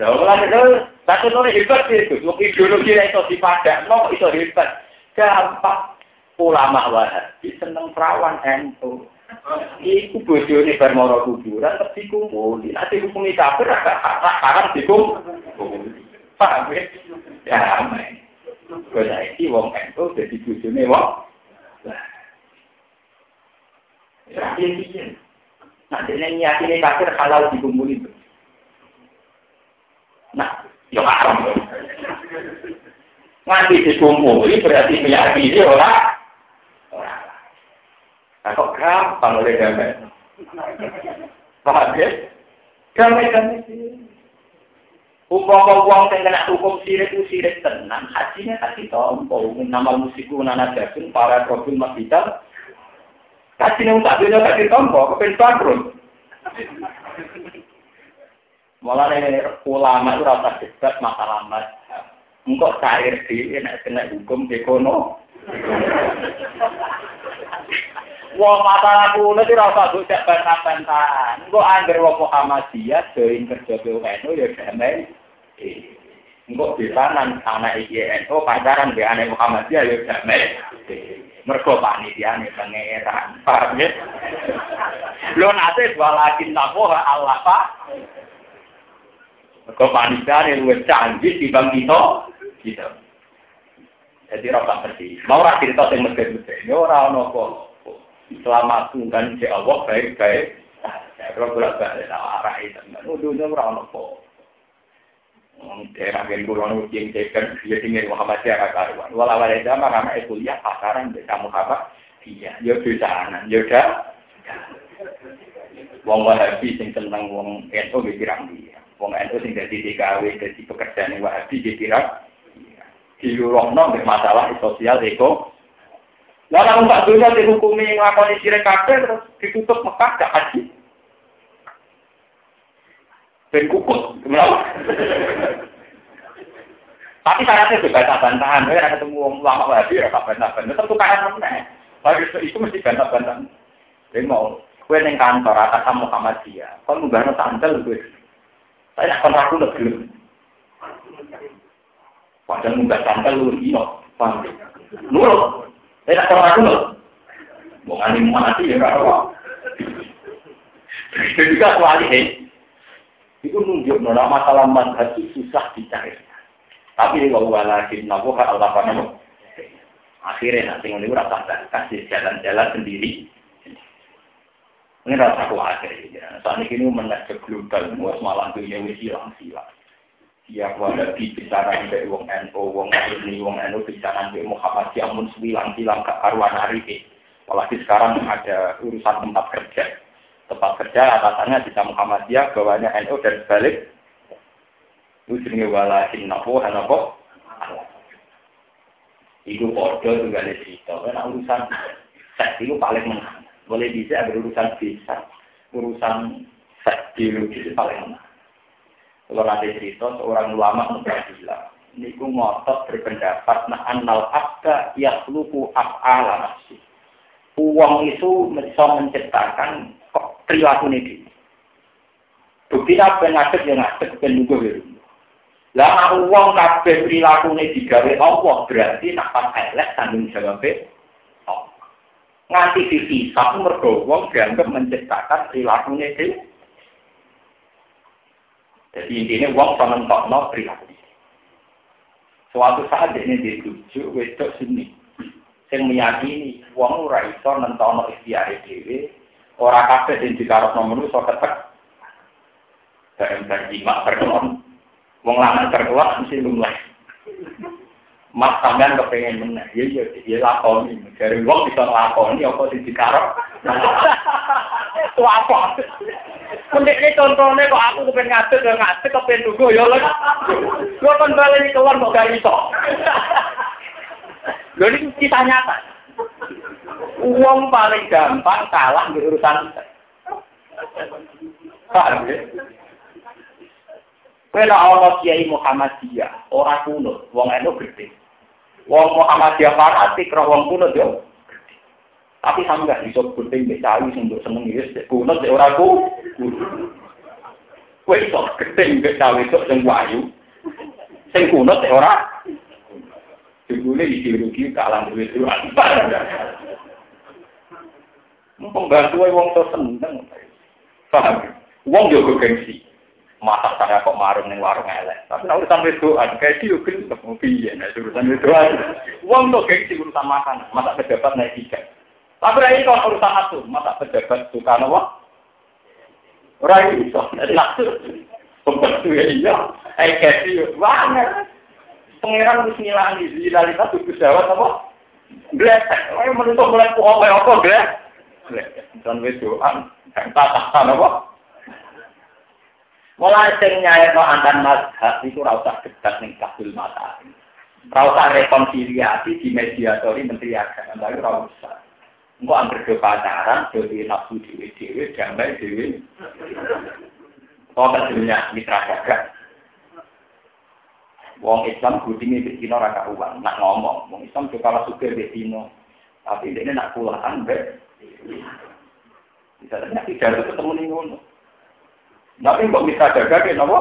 Lha ora itu satu nore hebat itu. Wong ideologi itu dipadakno iso hebat. Gampang ulama Wahabi seneng perawan ento. Iku bojone bar mara kuburan terus dikumpuli. Nek dihukumi kafir agak dikum. Paham ya? Ya. Kau iki wong ento dadi bojone wong. Ya, iya. Nah, dene nyatine kafir halal dikumpuli. Nah, yo haram. Nganti dikumpuli berarti meyakini ora Nah, kok gampang oleh damai? Paham ya? Damai-damai sih. Umpama wong sing kena hukum sirik ku sirik tenang, hajinya tak ditompo. Nama musikku nana jabun para profil masjidal. Hajinya tak dunia tak ditompo, kepen bangkrut. Malah ini ulama itu rasa debat masalah mazhab. Engkau cair di enak kena hukum ekonomi. Wong masalah kuno itu rasa bocah bantah-bantahan. Engko angger wong Muhammadiyah join kerja BUNU ya damai. Engko bisanan anak INO pacaran di anak Muhammadiyah ya damai. Mergo panitiane pangeran. Paham ya? Lo nate walakin nabo Allah Pak. Mergo panitiane luwih canggih dibanding kita. Gitu. Jadi rasa pergi. Mau ora cerita sing mesti-mesti. Ya ora ono kok selamat tunggan si Allah baik baik kalau gula balik tak arah oh, itu dunia merawat apa. Daerah yang bulan yang tekan dia tinggal Muhammad ya kakaruan walau ada zaman nama itu eh, ya pasaran dia kamu iya dia bisa anak dia udah. Wong Wahabi sing tentang Wong Eto di tirang dia. Wong Eto sing jadi DKW jadi pekerjaan Wahabi di tirang di luar masalah sosial eko Nang Mbak Dunia dihukumi nglakoni sirik kabeh terus ditutup Mekah gak haji. Ben kukut, kenapa? Tapi syaratnya juga bantah bantahan, ya ketemu wong lama wahabi ya bantah bantahan, tetap tukaran meneh. Itu mesti bantah bantahan. Jadi mau, gue neng kantor atas sama Muhammadiyah, kau nggak sandal gue. Saya nak kontrak lu belum. Padahal nggak sandal lu iya, paham? Nurut, Eh, tak aku loh. Mau ngani mati ya kalau. Itu juga soal ini. Itu nunjuk nona masalah manhaj susah dicari. Tapi kalau walakin nabu Allah panamu. Akhirnya nanti ini rasa kasih jalan-jalan sendiri. Ini rasa khawatir. Soalnya ini menajak global, muas malam dunia wis hilang silang. Ya kepada bicara dari wong NU, wong ini, wong NU bicara dari Muhammad Yamun sembilan bilang ke karuan hari ini. Apalagi sekarang ada urusan tempat kerja. Tempat kerja atasannya bisa Muhammadiyah, bawahnya NU dan sebalik. Itu jenenge wala innahu hanako. Itu bodoh juga ada cerita. Karena urusan seks itu paling menang. Boleh bisa ada urusan bisa. Urusan seks biologis paling menang. Kalau nanti cerita seorang ulama Mu'tazilah, niku ngotot berpendapat nah annal abda lupu af'ala nafsi. Uang itu bisa menciptakan perilaku ini. Bukti apa ngadeg yang ngadeg ben nunggu ya. Lah uang kabeh perilaku ini digawe Allah berarti nak pas elek tanggung jawab Allah. Nganti dipisah mergo wong dianggap menciptakan perilaku ini jadi intinya uang sama no perilaku. Suatu saat ini dituju wedok sini. Yang meyakini uang ora iso nentokno ikhtiar dhewe, ora kabeh sing dikarepno manusa ketek. Dalam berjimak berkelon. Wong lanang terkuat mesti lumleh. Mas sampean kepengen meneh, ya ya ya lakoni. Dari wong bisa lakoni apa sing dikarep. (laughs) Itu apa? Mendek ini contohnya kok aku kepengen ngadek, ya ngadek, kepengen nunggu, ya lho. Gue kan balik keluar kok gak iso. Lho ini kita nyata. Uang paling gampang kalah di urusan Paham ya? Nek ana Kiai Muhammadiyah, ora kuno, wong eno gede. Wong Muhammadiyah fanatik wong kuno yo. Tapi sama gak bisa gunting mbek cawi sing mbok seneng wis kuno sik ora ku. Kowe iso gunting mbek cawi sok sing wayu. Sing kuno sik ora. Jebule rugi kalah duit. Mumpung bantu wong to seneng. Paham? Gengsi. Saya kok marung ning warung elek. Tapi nek urusan wedoan, iki yo gelem piye nek urusan wedoan. Wong to gengsi urusan makan, masa pejabat naik tiga. Tapi ra iso urusan nafsu, masa pejabat suka nopo? Ora iso, nafsu. Pembantu ya iya, kasi yo banget. Pangeran wis ngilangi zilali satu pesawat apa? Glesek, ayo menutup mulai kok apa glesek. Dan wedoan, dan tatahan apa? Mulai sing nyairno antar mazhab itu ora usah debat ning kabul mata. Ora usah rekonsiliasi di mediatori menteri agama, tapi ora usah. Engko anggere do pacaran, do di nafsu dhewe-dhewe, damai dhewe. Kok kedunya mitra dagang. Wong Islam gudinge di Cina ora karuan, nak ngomong. Wong Islam juga kalah suka di Cina. Tapi ini nak pulang, be. Bisa ternyata tidak ketemu nih ngono. Tapi kok bisa jaga ke nopo?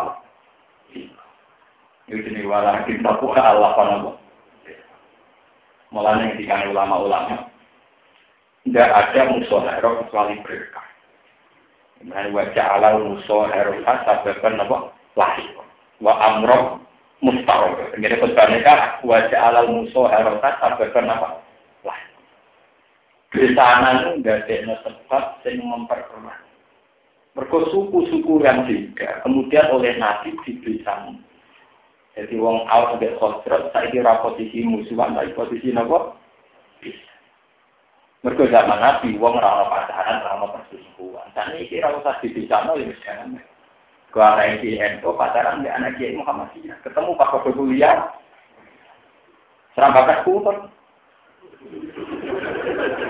Itu jenis wala kita buka Allah apa nopo? Mulanya ketika ulama-ulama tidak ada musuh kecuali berkah. Kemudian wajah ala musuh hero sababkan nopo lahir. Wa amroh mustaroh. Jadi kebanyakan wajah ala musuh hero sababkan nopo lahir. Di sana itu tidak ada tempat yang memperkeruh mereka suku-suku yang juga, kemudian oleh Nabi diberikan. Jadi wong awal sampai khosrat, saya kira posisi musuhan, tapi posisi nopo. Mereka zaman Nabi, wong rana pacaran, rana perselingkuhan. Dan ini kira usah diberikan, ya jangan. Gua anak di NU pacaran di anak Kiai Muhammadiyah. Ketemu Pak Kode kuliah. Kultur.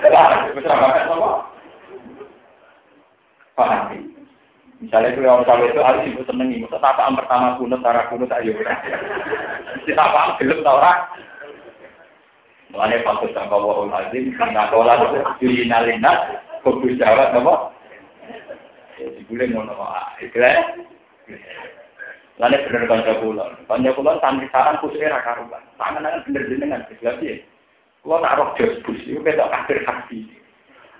Serang bakat apa? Paham Misalnya itu orang sampai itu harus ibu seneng ibu. Tapaan pertama kunut, cara kunut ayo. Si tapaan gelap tau orang. Sama wahul azim. Nah kola itu nalinas. Kudu jawab apa? Ya boleh ngono. Itu ya. Lalu bener kanca kula. Kanca kula santri saran kusire ra karuan. Tangan-tangan bener jenengan. Sebab ya. Kula tak roh jos bus. Itu ketok kafir hati.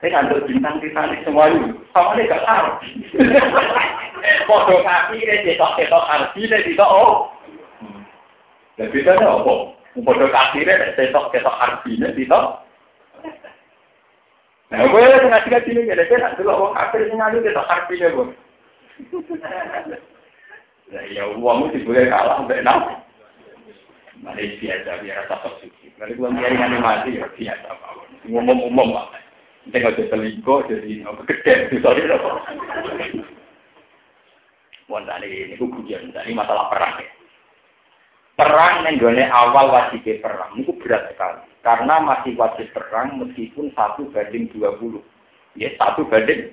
Saya kan bintang bintang semua itu, sama dia gak tahu. (laughs) Kaki ini cetok cetok arti ini tidak oh. Dan bedanya apa? Foto kaki ini cetok cetok arti ini tidak. Nah, gue lagi ngasih ngasih ini, jadi saya dulu orang kafir ini ngalir cetok arti ini gue. Nah, ya uang itu boleh kalah sampai enam. Malaysia biasa biar rasa suci. Lalu gue biarin animasi ya biasa. Ngomong-ngomong pak. Tengok jadi selingkuh, jadi gede, sorry apa. Wanda ini, ini ujian, ini masalah perang ya. Perang yang awal wajib perang, itu berat sekali. Karena masih wajib perang meskipun satu banding dua puluh. Ya, satu banding.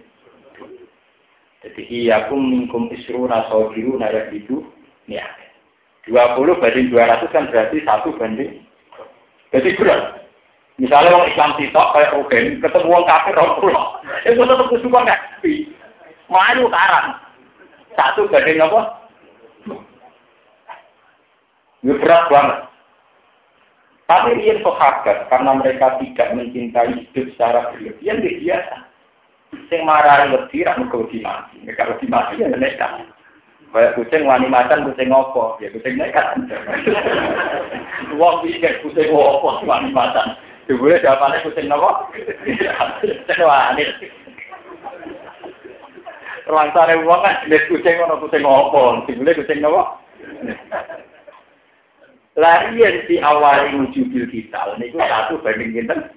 Jadi iya kum minkum isru nasobiru nayak itu, ya. Dua puluh banding dua ratus kan berarti satu banding. Jadi berat. Misalnya orang Islam sitok kayak Rugen, ketemu orang kafir orang pulau. Itu tetap kesukaan. Malu karang. Satu gading apa? Ini berat banget. Tapi ini sahabat karena mereka tidak mencintai hidup secara berlebihan, dia biasa. Sing marah lebih, aku lebih mati. Mereka lebih mati ya mereka. Kayak kucing wani macan kucing ngopo, ya kucing nekat. (laughs) Wong pikir kucing ngopo wani macan. Jebule jawabannya kucing nopo? Wani. Langsare wong kan jenis kucing kucing opo? Jebule kucing nopo? Lah iya di awal bil kita, niku satu banding kita.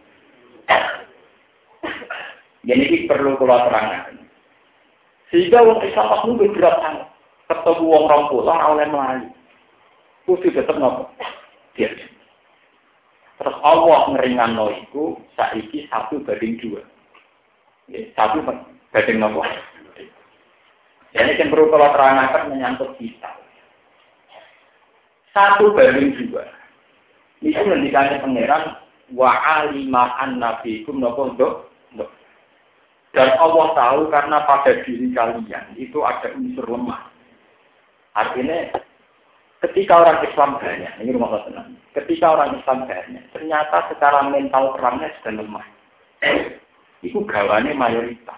Jadi ini perlu keluar terangkan. Sehingga wong Islam itu berat sangat. Ketemu pulau oleh melayu. Kudu tetap nopo. Dia. Terus Allah ngeringan no saiki satu banding dua. Ya, satu banding nopo. Jadi yang perlu kalau terangkan menyangkut kita. Satu banding dua. Itu ngendikannya pangeran wa alima annabikum nopo dok dan Allah tahu karena pada diri kalian itu ada unsur lemah. Artinya ketika orang Islam banyak, ini rumah tenang. Ketika orang Islam banyak, ternyata secara mental perangnya sudah lemah. Itu gawane mayoritas.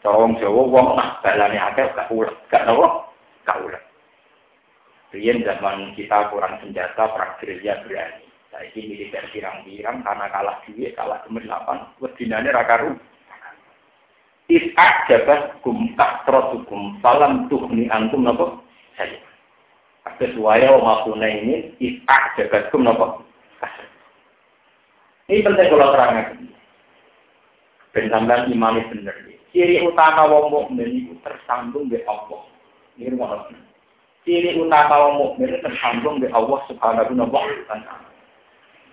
Corong Jawa wong nak balane akeh gak ulah, gak tahu, gak ulah. Rian zaman kita kurang senjata, perang gerilya berani. Saya ini militer pirang-pirang karena kalah duit, kalah kemerlapan, wedinane rakaru. Is'ak jabat kum kasrotukum falam tuhni antum nopo saya. Sesuai makuna ini is'ak jabat kum nopo Ini penting kalau terangkan. Ben sampean imane bener. Ciri utama wong mukmin itu tersambung di Allah. Ini rumah Ciri utama wong mukmin tersambung di Allah Subhanahu wa taala.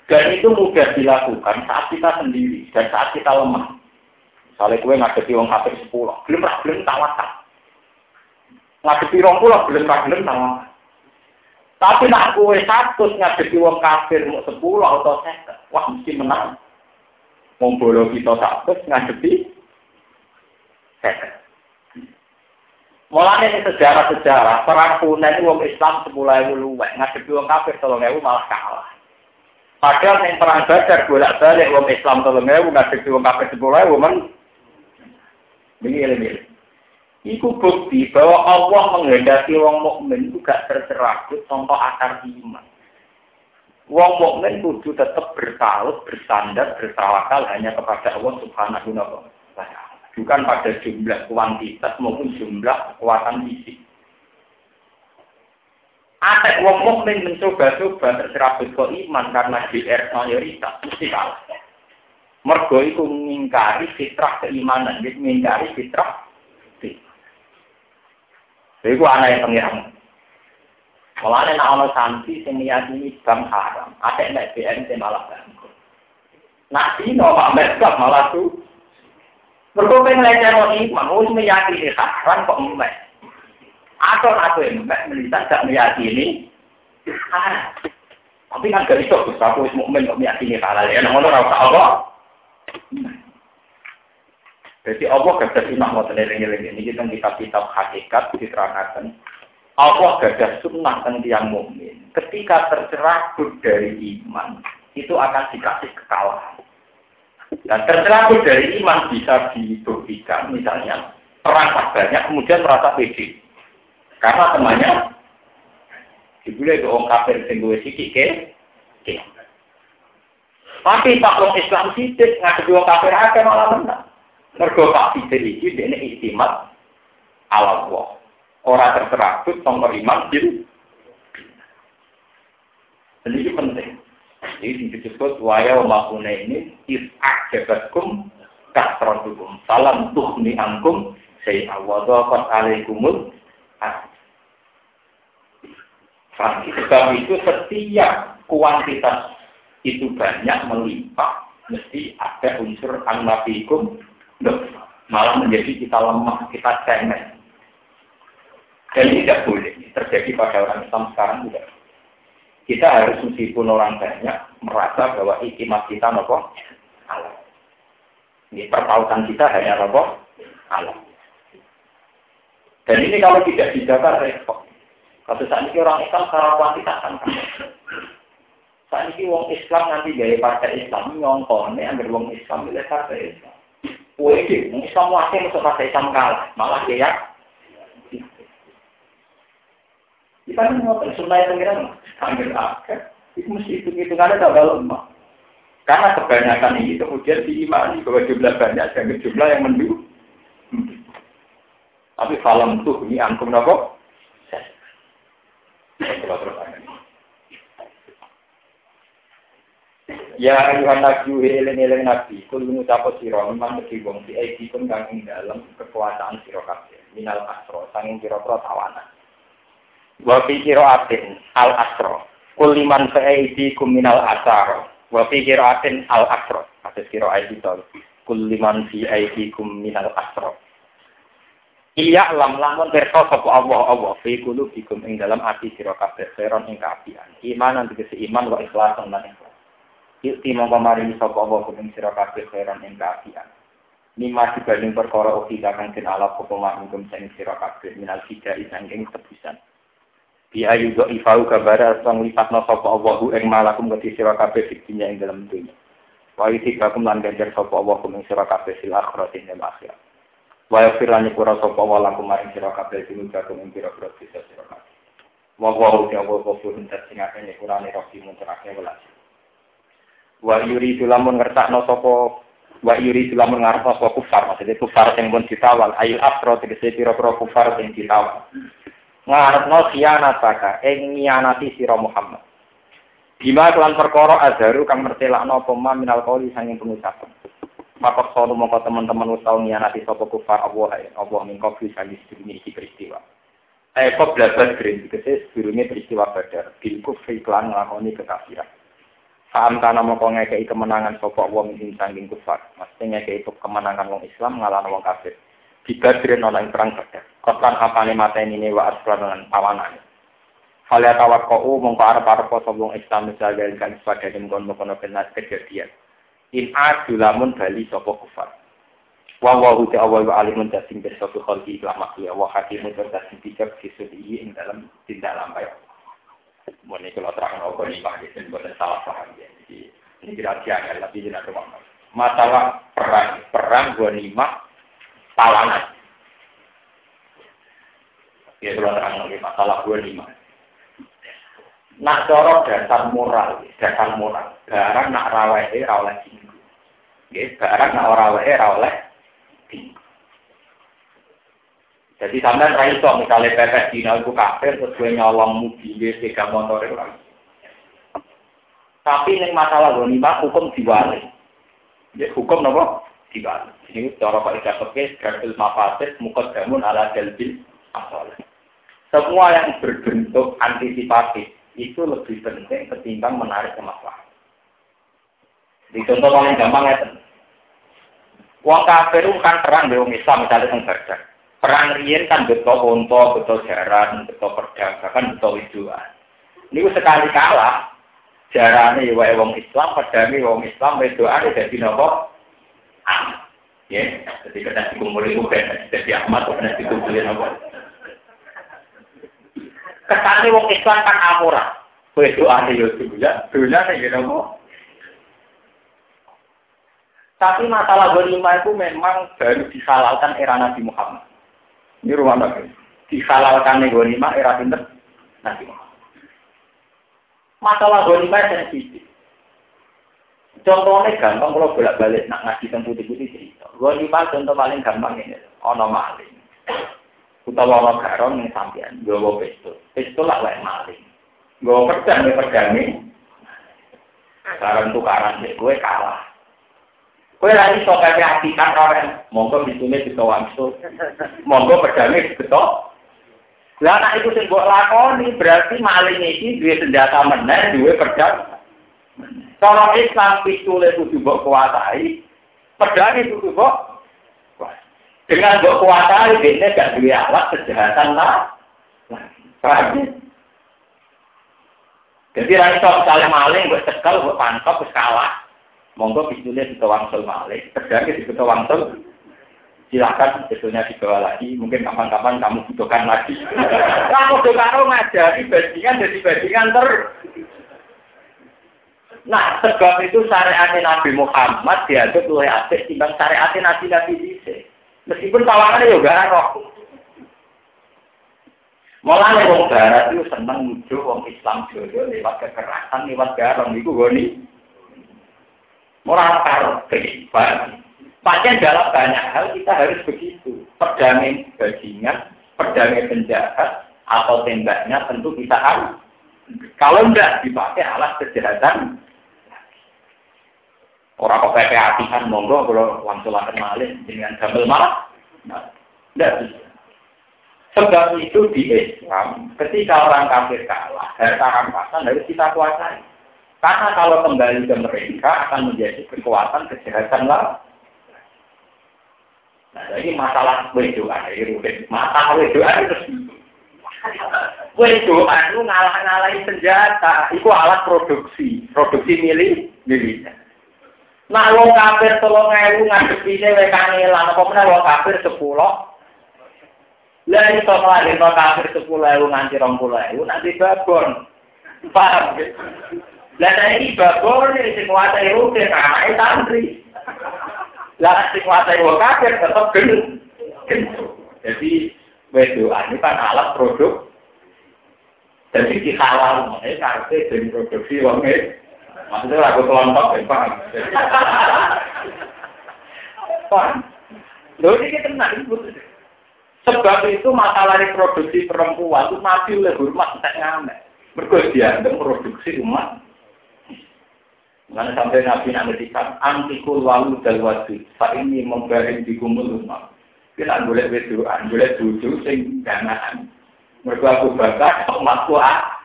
Dan itu mudah dilakukan saat kita sendiri dan saat kita lemah. Misalnya gue ngadepi wong kafir sepuluh, belum pernah belum tawakal. Ngadepi wong pulau belum pernah belum tawakal. Tapi nak gue satu ngadepi wong kafir mau sepuluh atau seket, wah mesti menang. Mau bolo kita satu ngadepi seket. Mulanya ini sejarah-sejarah, perang Hunain wong Islam ewu luwek, ngadepi wong kafir tolong ewu malah kalah. Padahal yang perang Badar bolak-balik wong Islam tolong ewu ngadepi wong kafir sepuluh ewu men ini ini. Iku bukti bahwa Allah menghendaki wong mukmin itu gak tercerabut tanpa akar iman. Wong mukmin kudu tetap bertaut, bersandar, bertawakal hanya kepada Allah Subhanahu wa taala. Bukan pada jumlah kuantitas maupun jumlah kekuatan fisik. Ada wong mukmin mencoba-coba tercerabut ke iman karena GR mayoritas mesti kalah. Mergo itu mengingkari fitrah keimanan, jadi mengingkari fitrah Jadi itu anak yang pengiran. Mulanya nak ono santri sing ini bang haram, ada yang BNT malah bangkrut. Nak dino mak mereka malah tuh. Mergo pengen leceh iman, wis meyakini haram kok emek. Atau aku emek melihat gak meyakini haram. Tapi kan gak iso, aku wis mukmin kok meyakini halal ya, ngono ora Allah. Jadi Allah gadah sunnah mau teneling ini kita kitab-kitab hakikat diterangkan. Allah gadah sunnah tentang yang mukmin. Ketika tercerabut dari iman, itu akan dikasih kekalahan. Dan tercerabut dari iman bisa dibuktikan, misalnya perang banyak, kemudian merasa pede. Karena temannya dibulai ke orang kafir sing gue sikik ke, tapi Pak Wong Islam sidik ngadepi wong kafir akeh malah menang. Mergo Pak Sidik iki dene istimat ala Allah. Ora terserabut nomor iman jadi. Jadi disebut waya makuna ini is'ak jabatkum kasrotukum. Salam tuhni angkum saya awadhakat alaikumul Sebab itu setiap kuantitas itu banyak melimpah, mesti ada unsur annabikum malah menjadi kita lemah, kita cemen. Dan tidak boleh terjadi pada orang Islam sekarang juga. Kita harus meskipun orang banyak merasa bahwa ikhtimat kita nopo Allah. Ini pertautan kita hanya nopo Allah. Dan ini kalau tidak dijaga repot. Kalau saat ini orang Islam secara kuantitas kan saat ini wong Islam nanti gaya partai Islam nyongkone ambil wong Islam milih partai Islam. Woi, wong Islam wakil masuk partai Islam kalah, malah dia kita ini ngotot sunai pengiran, ambil akhir, itu mesti itu hitungannya tak lemah. Karena kebanyakan ini kemudian diimani bahwa jumlah banyak dan jumlah yang mendu. Tapi falam tuh ini angkum nopo. Ya ayuhan nabi eling eling nabi kul ngucap sira memang mesti di iki pun kang ing kekuasaan sira kabeh minal asro sanging pira-pira tawanan wa fi qiraatin al asro kul liman fa kum minal asar wa fi qiraatin al asro kados qiraat itu kul liman fi kum minal asro Iya lam lamun perso sapa Allah Allah fi qulubikum ing dalam ati sira kabeh khairon ing kaapian. Iman nanti kese iman wa ikhlasan lan ikhlas. Yukti mongko maringi sapa Allah ing sira kabeh khairon ing kaapian. Nima dibanding perkara uki kang den ala apa mahum sira kabeh minal fida sanging tebusan. Bi ayu do ifau kabara sang lipatno sapa Allah ing malakum keti sira kabeh fitinya ing dalam dunya. Wa itikakum lan ganjar sapa Allah ing sira kabeh sil akhirat ing akhirat. Wa yaghfir lan nyepura sapa wa lakum maring sira kabeh sing jagung ing pira-pira dosa sira kabeh. Wa wa uti wa ghafurun sing akeh nyepurane rahim terakhir welas. Wa yuridu lamun ngertakno sapa wa yuridu lamun ngarep sapa kufar maksudnya kufar sing pun ditawal ayil afro tegese pira-pira kufar sing ditawal. Ngarepno khianat saka ing nyianati sira Muhammad. Bima kelan perkara azharu kang mertelakno apa minal qauli sanging pengucapan. Maka sono mongko teman-teman wis tau nyianati sapa kufar Allah ya Allah mingko bisa disebut iki peristiwa. Eh kok belajar green dikese sebelumnya peristiwa badar bil kufri klan nglakoni kekafiran. Faham kana mongko ngekei kemenangan sapa Allah ing sanging kufar. Mesti ngekei kemenangan wong Islam ngalahno wong kafir. Di badrin ana ing perang badar. Kotan apane mateni ne wa aslan lan pawanane. Hal ya tawakkau mongko arep-arep sapa wong Islam misalnya kan sebagai mengkono-kono benar kejadian in adu lamun bali sapa kufar wa wa hu ta'ala wa alimun tasing pirsa fi khalqi ila makhluk wa hakimun tasing bijak fi sudi ing dalam tindak lampai Mone kalau terang apa nih Pak Jason boleh salah paham ya. Ini kira-kira ya lebih jenak Masalah perang, perang gua lima talangan. Ya kalau terang lagi masalah gua lima. Nak coro dasar moral, dasar moral. Barang nak rawehe ra oleh Nggih, barang nak ora wae ora oleh Jadi sampean ra iso misale pepes dina iku kafir terus gue nyolong mobil tiga motor itu Tapi ning masalah ghanimah hukum diwali. Ya hukum napa? Diwali. Ini cara Pak Ida Pekes, Garbil Mafasid, Mukadamun ala Jalbil Asal. Semua yang berbentuk antisipatif itu lebih penting ketimbang menarik kemaslahan. Di contoh paling gampang ya. Wong kafir kan perang dengan Islam misalnya teng Badar. Perang riyen kan betul unta, betul jaran, betul perdagangan, betul widuan. Ini sekali kalah, jarane wae wong Islam, pedane wong Islam, wedoane dadi napa? Ah. Ya, jadi kena dikumpul itu kan jadi Ahmad, kena dikumpulin apa? Kesane wong Islam kan amurah. Wedoane yo juga, dunia nih gitu tapi masalah ghanimah itu memang baru dihalalkan era Nabi Muhammad. Ini rumah Nabi. Dihalalkan ghanimah era pinter Nabi Muhammad. Masalah ghanimah sensitif. Contohnya gampang kalau bolak-balik nak ngaji tentang putih-putih cerita. Ghanimah contoh paling gampang ini. Ono maling. Utawa ono garon yang sampean. Gawa pistol. Pistol lah lain maling. Gawa pedang, ya pedang ini. Sekarang tukaran gue kalah. Kowe ra iso pepe atikan ora monggo ditune bisa wangsul. Monggo pedane beto. Lah nek iku sing mbok lakoni berarti maling iki duwe senjata meneh, duwe pedang. Cara Islam pistole kudu mbok kuasai, pedane kudu mbok dengan mbok kuasai dene gak duwe alat kejahatan lah. Jadi ra iso misalnya maling mbok cekel, mbok pantop wis kalah. Monggo bisnisnya di wangsul malik, terjadi di wangsul, silakan sebetulnya dibawa lagi. Mungkin kapan-kapan kamu butuhkan lagi. (laughs) Kamu tuh karo ngajari bajingan jadi bajingan ter. Nah, sebab itu syariat Nabi Muhammad diaduk oleh asik timbang syariat Nabi Nabi Dise. Meskipun tawangannya juga roh. Malah wong barat itu seneng muncul wong Islam jodoh lewat kekerasan, lewat garong itu goni. Orang karpe, Pakai dalam banyak hal kita harus begitu. Perdamai bajingan, perdamai penjahat, atau tembaknya tentu kita harus. Kalau tidak dipakai alas kejahatan, orang PP atihan monggo kalau langsung akan malin dengan gambar malah, tidak bisa. Sebab itu di Islam, ketika orang kafir kalah, harta rampasan harus kita kuasai. Karena kalau kembali ke mereka akan menjadi kekuatan kejahatan lah. Nah, ini masalah wedoan. Masalah wedoan itu Wedoan itu ngalah-ngalahin senjata. Itu alat produksi. Produksi milik miliknya. Nah, wong kafir tolong ewu ngadepine wekane lan apa meneh wong kafir sepuluh. Lah iso nglahirno kafir sepuluh ewu nganti rong puluh ewu nanti babon. Paham ya? Lah ini babon sing kuasai rutin anake santri. Lah sing kuasai wong kafir tetep gen. Jadi wedoan ini kan alat produk. Jadi dihalal, makanya karena jadi produksi wong Maksudnya lagu kelompok, ya, paham? (laughs) paham? Loh ini tenang, Sebab itu masalah reproduksi perempuan itu mati oleh hormat tak ngamek. Mereka dianggap produksi umat. Mana sampai Nabi nak ngedikan antikul walu dal wajib. Saat ini membaring di kumul umat. Kita boleh berdoa, boleh tujuh sing ganaan. Mereka aku baca, umatku ah.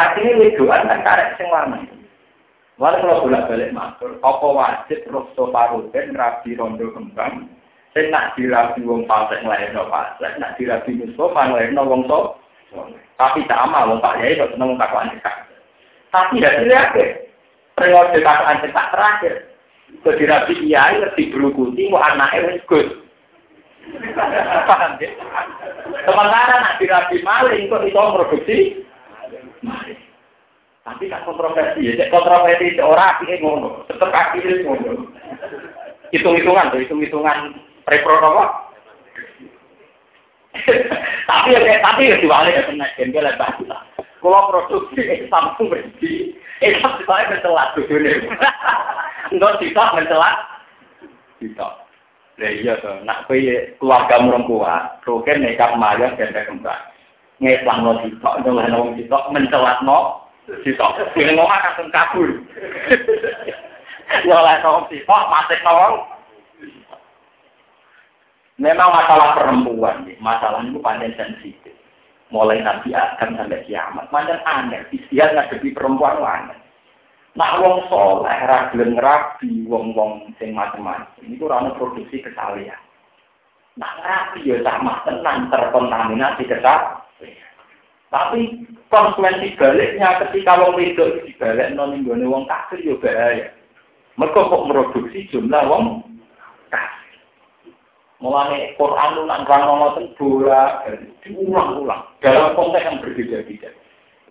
Artinya wedoan kan karek sing lanang. Walau kalau bolak balik matur, apa wajib rosto parutin rabi rondo kembang, sing nak dirabi wong pasek nglairno pasek, nak dirabi musuh nglairno wong to. Tapi amal wong Pak Yai kok seneng kakuan cekak. Tapi tidak dilihat periode kakuan cekak terakhir. Kok dirabi kiai lebih berlukuti, mau anaknya wis gus. Ya? Sementara nak dirabi maling kok itu produksi tapi tak kontroversi ya, kontroversi orang akhirnya ngono, tetap akhirnya ngono. Hitung-hitungan tuh, hitung-hitungan repro tapi ya tapi ya diwali ya kena jengkel lah Kalau produksi Samsung berhenti, Islam saya tuh dunia. Enggak kita mencelat, kita. Lah iya tuh, nak kue keluarga merengkuat, roken nekat mayat dan kembang ngeslang no sitok, nyoleh no sitok, mencelat no sitok. Ini ngomong akan kabur. Nyoleh no sitok, masih no Memang masalah perempuan, masalah itu panjang sensitif. Mulai Nabi Adam sampai kiamat, panjang aneh. Istilah ngadepi perempuan aneh. Nak wong soleh, ragilin rabi, wong-wong sing macam-macam. Itu rana produksi kesalahan. Nak rabi ya sama tenang terkontaminasi kesalahan. Tapi konsekuensi baliknya ketika wong wedok dibalik non wong kafir bahaya. Mereka kok produksi jumlah wong. Mulane Quran lu nang rang ngoten bola diulang-ulang dalam konteks yang berbeda-beda.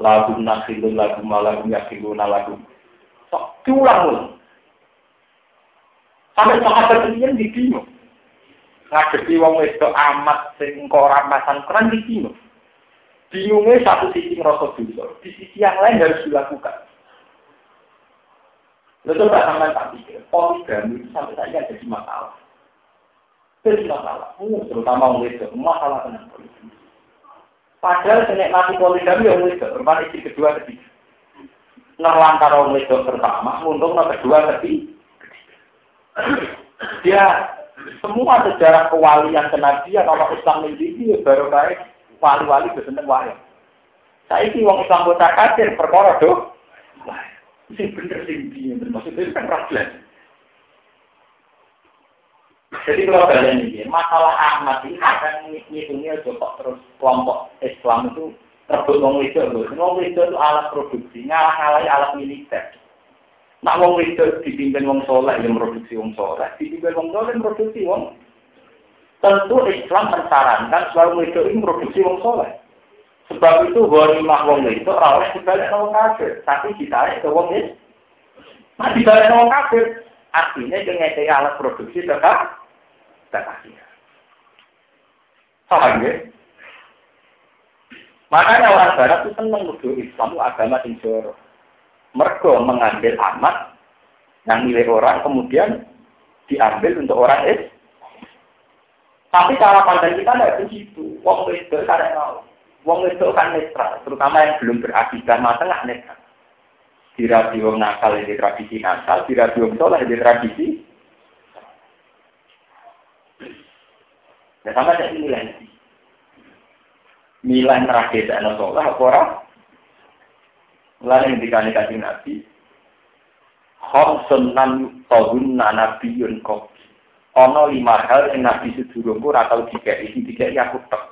Lagu nakhilu lagu malagu yakiluna lagu. Sok diulang-ulang. Sampai sahabat ini di bingung. Ngadepi wong wedok amat sing ora Quran di bingung. Bingungnya satu sisi ngerasa dosa, di sisi yang lain harus dilakukan. Lalu coba sampai tak pikir, poligami sampai saja jadi masalah. Jadi masalah, terutama itu, masalah tentang poligami. Padahal mati poligami yang itu, berapa istri kedua ketiga. Nerlantar orang itu pertama, untung kedua ketiga. Dia semua sejarah kewalian kenabian orang Islam ini baru baik wali-wali seneng wae. Saiki wong Islam kota kafir perkara do. Sing bener sing piye maksudnya kan problem. Jadi kalau kalian ini, masalah Ahmad ini akan ngitungnya kok terus kelompok Islam itu terbut wong itu, wong itu itu alat produksi, ngalah-ngalahi alat militer. Nak wong itu dipimpin wong soleh yang produksi wong soleh, dipimpin wong soleh yang produksi wong Tentu Islam mensarankan selalu itu ini produksi wong soleh. Sebab itu ghanimah wong itu rawat dibalik wong kafir, tapi ditarik ke wong itu. Nah dibalik wong kafir, artinya dengan alat produksi tetap tetap Paham ya? Makanya orang Barat itu senang menuduh Islam agama yang jorok. Mereka mengambil amat yang milik orang kemudian diambil untuk orang Islam. Tapi cara pandang kita tidak begitu. Wong itu kan mau. Wong itu kan netral, terutama yang belum berakidah masa nggak netral. Dirabi wong nakal ini tradisi nakal, dirabi wong soleh ini tradisi. Ya sama jadi nilai. Nilai terakhir dan soleh apa orang? Lalu yang dikani kasih nabi. Khomsun nan tohun nabiyun kopi. ono lima hal yang nabi sedurungku atau tiga ini tiga aku tek.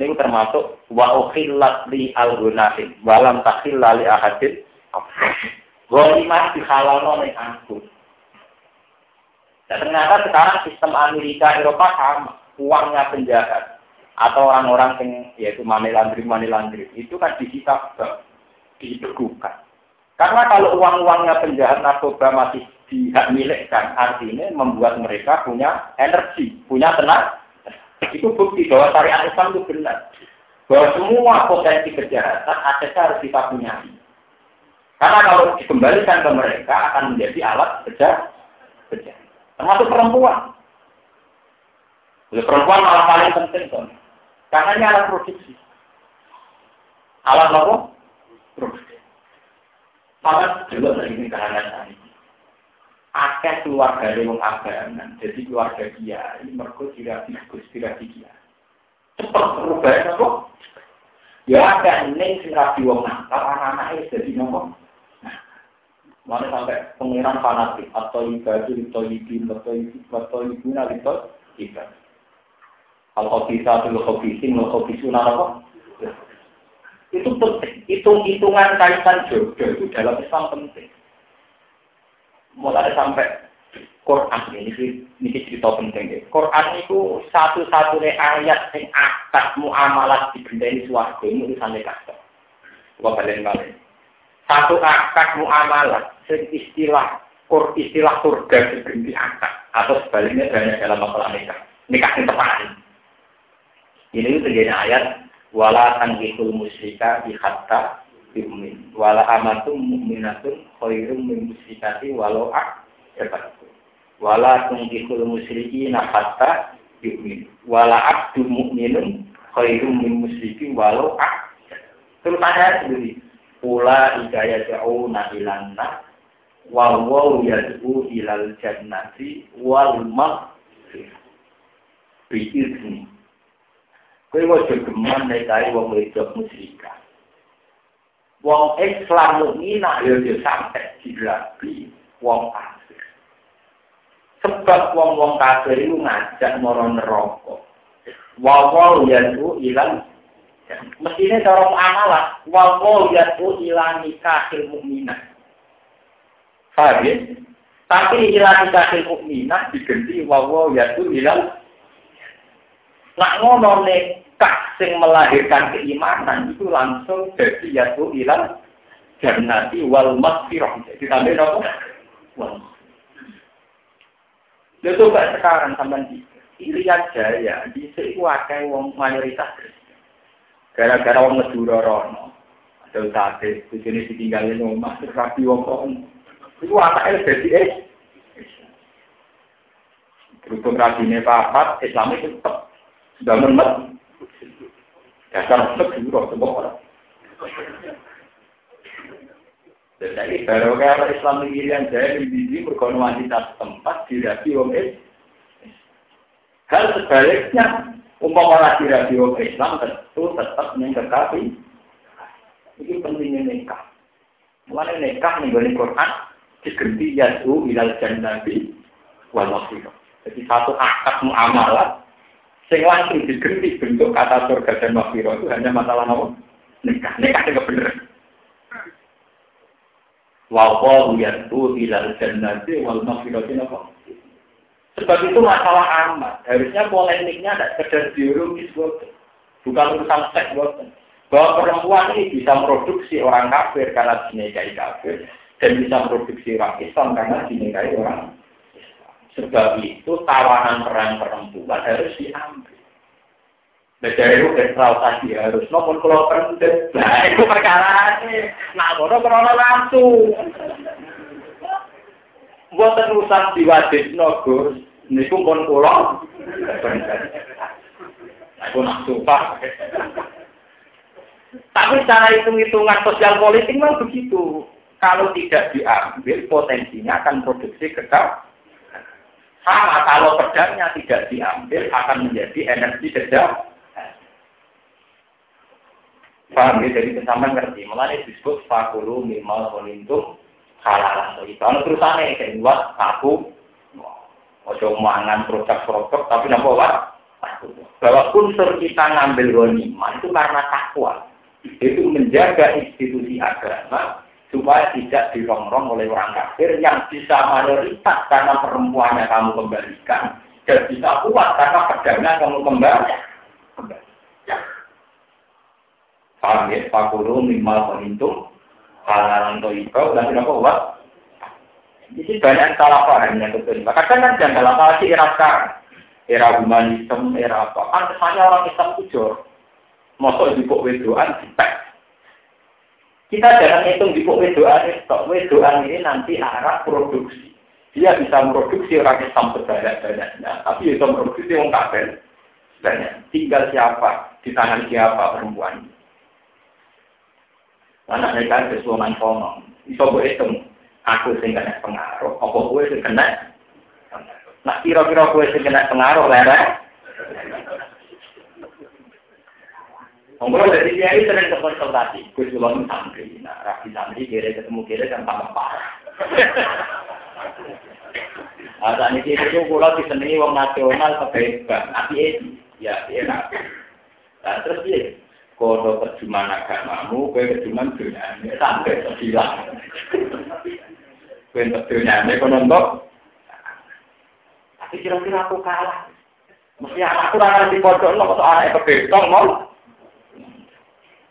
Ini termasuk wa ukhillat li al gunahin walam takhilla li ahadin. Golimah dihalalno ning aku. Dan ternyata sekarang sistem Amerika Eropa sama, uangnya penjahat atau orang-orang yang yaitu money laundering money laundering itu kan disita dibekukan. Karena kalau uang-uangnya penjahat narkoba masih dihak milikkan, artinya membuat mereka punya energi, punya tenaga. Itu bukti bahwa syariat Islam itu benar. Bahwa semua potensi kejahatan asetnya harus kita punya. Karena kalau dikembalikan ke mereka akan menjadi alat kerja, kerja. Termasuk perempuan. Jadi perempuan malah paling penting kan. Karena ini alat produksi. Alat apa? Produksi. Maka juga ini kehangatan ini. Akeh keluarga dari wong agaman, jadi keluarga dia ini mereka tidak bagus, tidak dia. Cepat perubahan apa? Ya ada neng sing rapi wong nakal, anak-anaknya jadi nopo. Mana sampai pengiran fanatik atau ibadah atau ibin atau ibu atau ibu atau ibadah. Kalau bisa dulu hobi sing, hobi sunah apa? Itu penting. Hitung-hitungan kaitan jodoh itu dalam Islam penting. Mulai sampai Quran ini, ini cerita penting ya. Quran itu satu-satunya ayat yang akad muamalah di benda ini suarga ini urusannya kata. Gua balik balik. Satu akad muamalah, istilah kur istilah surga diberi akad atau sebaliknya banyak dalam masalah nikah. Nikah yang tepat. Ini terjadi ayat wala tangkihul musyrika bi hatta yu'min wala amatum mu'minatun khairum min musyrikati walau ak wala tangkihul musyriki hatta yu'min wala abdu mu'minun khairum min musyriki walau ak terus ada sendiri pula ikaya ja'una ilanna wa waw yad'u ilal jannati wal maghfirah bi Kowe wae geman nek kae wong wedok musyrika. Wong Islam mukminah yo yo sampe dirabi wong kafir. Sebab wong-wong kafir itu ngajak moro neraka. Yadu ilang mestinya cara amalah wawa yadu ilang nikahil mukminah. Paham ya? Tapi ilang nikahil mukminah diganti wawa yadu ilang Nak ngono nekah sing melahirkan keimanan itu langsung jadi yaitu ilang jannati wal maghfirah. Jadi tambahin apa? Wal Lalu coba sekarang sampai di Irian Jaya, di sini wakai wong mayoritas Gara-gara wong Madura rono. Ada sate, sini ditinggalin rumah, terus rapi wong kok. Itu anaknya jadi eh. Berhubung rabine papat, itu tetap sudah memet. Dasar memet dulu semua orang. Ini baru kalau Islam yang saya di sini wanita tempat dirapi wong Hal sebaliknya, umpama lagi wong Islam tentu tetap mengkekapi. Ini pentingnya nikah. Mulai nikah nih Quran diganti yaitu ilal jannati wal Jadi satu akad muamalah Sing langsung diganti bentuk kata surga dan makfiro itu hanya masalah apa? Nikah. Nikah itu bener. Wa yaitu ilal jannati wal maghfirati apa? Sebab itu masalah amat. Harusnya polemiknya tidak sekedar biologis, bukan urusan seks, bahwa perempuan ini bisa memproduksi orang kafir karena dinikahi kafir dan bisa memproduksi orang Islam karena dinikahi orang Sebab itu tawanan peran perempuan harus diambil. Beda itu ekstra tadi harus nomor kalau penting. Nah itu perkara ini. Nah krono langsung. Buat terusan diwajib nogus. Niku pun pulau. Aku nak suka. Tapi cara hitung-hitungan sosial politik memang begitu. Kalau tidak diambil, potensinya akan produksi kekal sama kalau pedangnya tidak diambil akan menjadi energi kerja. Paham ya? Jadi kesamaan ngerti. Mulanya disebut fakulu minimal kolintum halal. Kalau terusannya yang buat aku Ojo mangan produk-produk tapi napa wae. Bahwa unsur kita ngambil ghanimah itu karena takwa. Itu menjaga institusi agama supaya tidak dirongrong oleh orang kafir yang bisa mayoritas karena perempuannya kamu kembalikan dan bisa kuat karena pedangnya kamu kembali. Paham ya? Pakulu minimal menghitung atau itu dan tidak kuat. Jadi banyak salah paham yang betul. Kadang kan jangan salah paham era sekarang. Era humanisme, era apa. Kan kesannya orang Islam itu. Masuk di kok wedoan, Kita jangan hitung di kok wedoan, stok wedoan ini nanti arah produksi. Dia bisa memproduksi orang Islam sebanyak-banyaknya, tapi bisa memproduksi orang kafir banyak. Tinggal siapa, di tangan siapa perempuan. Anak mereka kesuaman kono, bisa gue hitung aku sing kena pengaruh, apa gue sing kena? Nah kira-kira gue sing kena pengaruh lereng. Ngomong dari dia itu sering konsultasi, gue cuma santri, nah rapi santri kira ketemu kira kan tambah parah. Ada nih itu kalau disenangi wong nasional kebebasan, tapi ya ya Nah terus dia, kodo terjemahan agamamu, kue terjemahan dunia, sampai terbilang. Bentuk dunia, kono untuk. Tapi kira-kira aku kalah. Mesti aku ora di pojok lo, kok anak kebetong mau.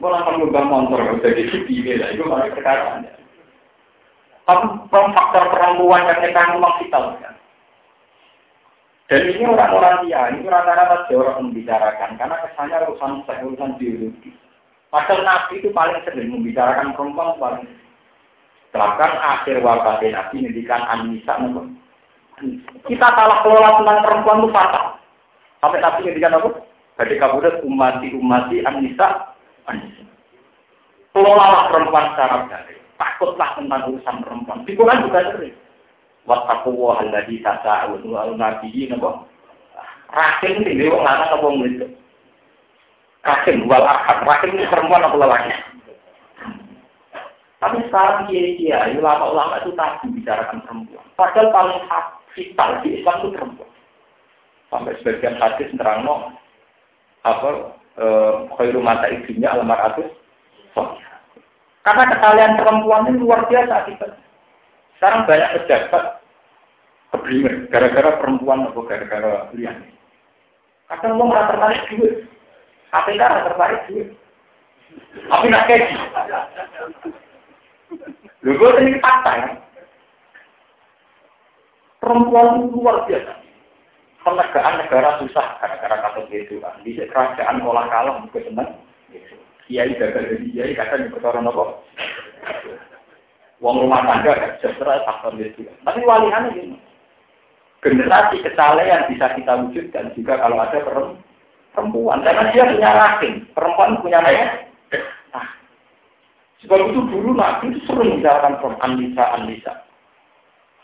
Mau langsung ngubah motor, udah di sini lah, itu malah perkara. Tapi faktor perempuan yang kita memang kita. Dan ini orang-orang dia, ini rata-rata orang membicarakan, karena kesannya urusan urusan biologi. Padahal Nabi itu paling sering membicarakan perempuan paling Bahkan akhir wafat Nabi mendikan Anissa Kita salah kelola tentang perempuan itu fatal. Sampai Nabi mendikan apa? Jadi kabudat umati umati Anissa Anissa. Kelolalah perempuan secara baik. Takutlah tentang urusan perempuan. Quran juga sering. Wattaku wa alladhi tasa'un wa nabi napa? Rahim ini wong lanang apa wedok? Rahim wal ahad. Rahim ini perempuan apa lelaki? Tapi sekarang kiai-kiai, ulama-ulama itu tak membicarakan perempuan. Padahal paling vital di Islam itu perempuan. Sampai sebagian hadis terang apa eh, khairu mata ibunya atus. Karena kesalahan perempuan ini luar biasa kita. Sekarang banyak pejabat keblinger gara-gara perempuan atau gara-gara lian. Kadang mau merasa tertarik duit. KPK rata tertarik duit. Tapi nak kayak Lho kok ini fakta ya. Perempuan luar biasa. Penegaan negara susah gara-gara kasus itu kan. Di kerajaan olah kalah mungkin senang. Kiai gagal jadi kiai kadang di perkara nopo. Uang rumah tangga kan sejahtera faktor itu. Tapi walihannya gini. Generasi kesalahan bisa kita wujudkan juga kalau ada perempuan. Karena dia punya rahim. Perempuan punya naya. Sebab itu dulu Nabi itu sering menjalankan Quran Anisa Anisa.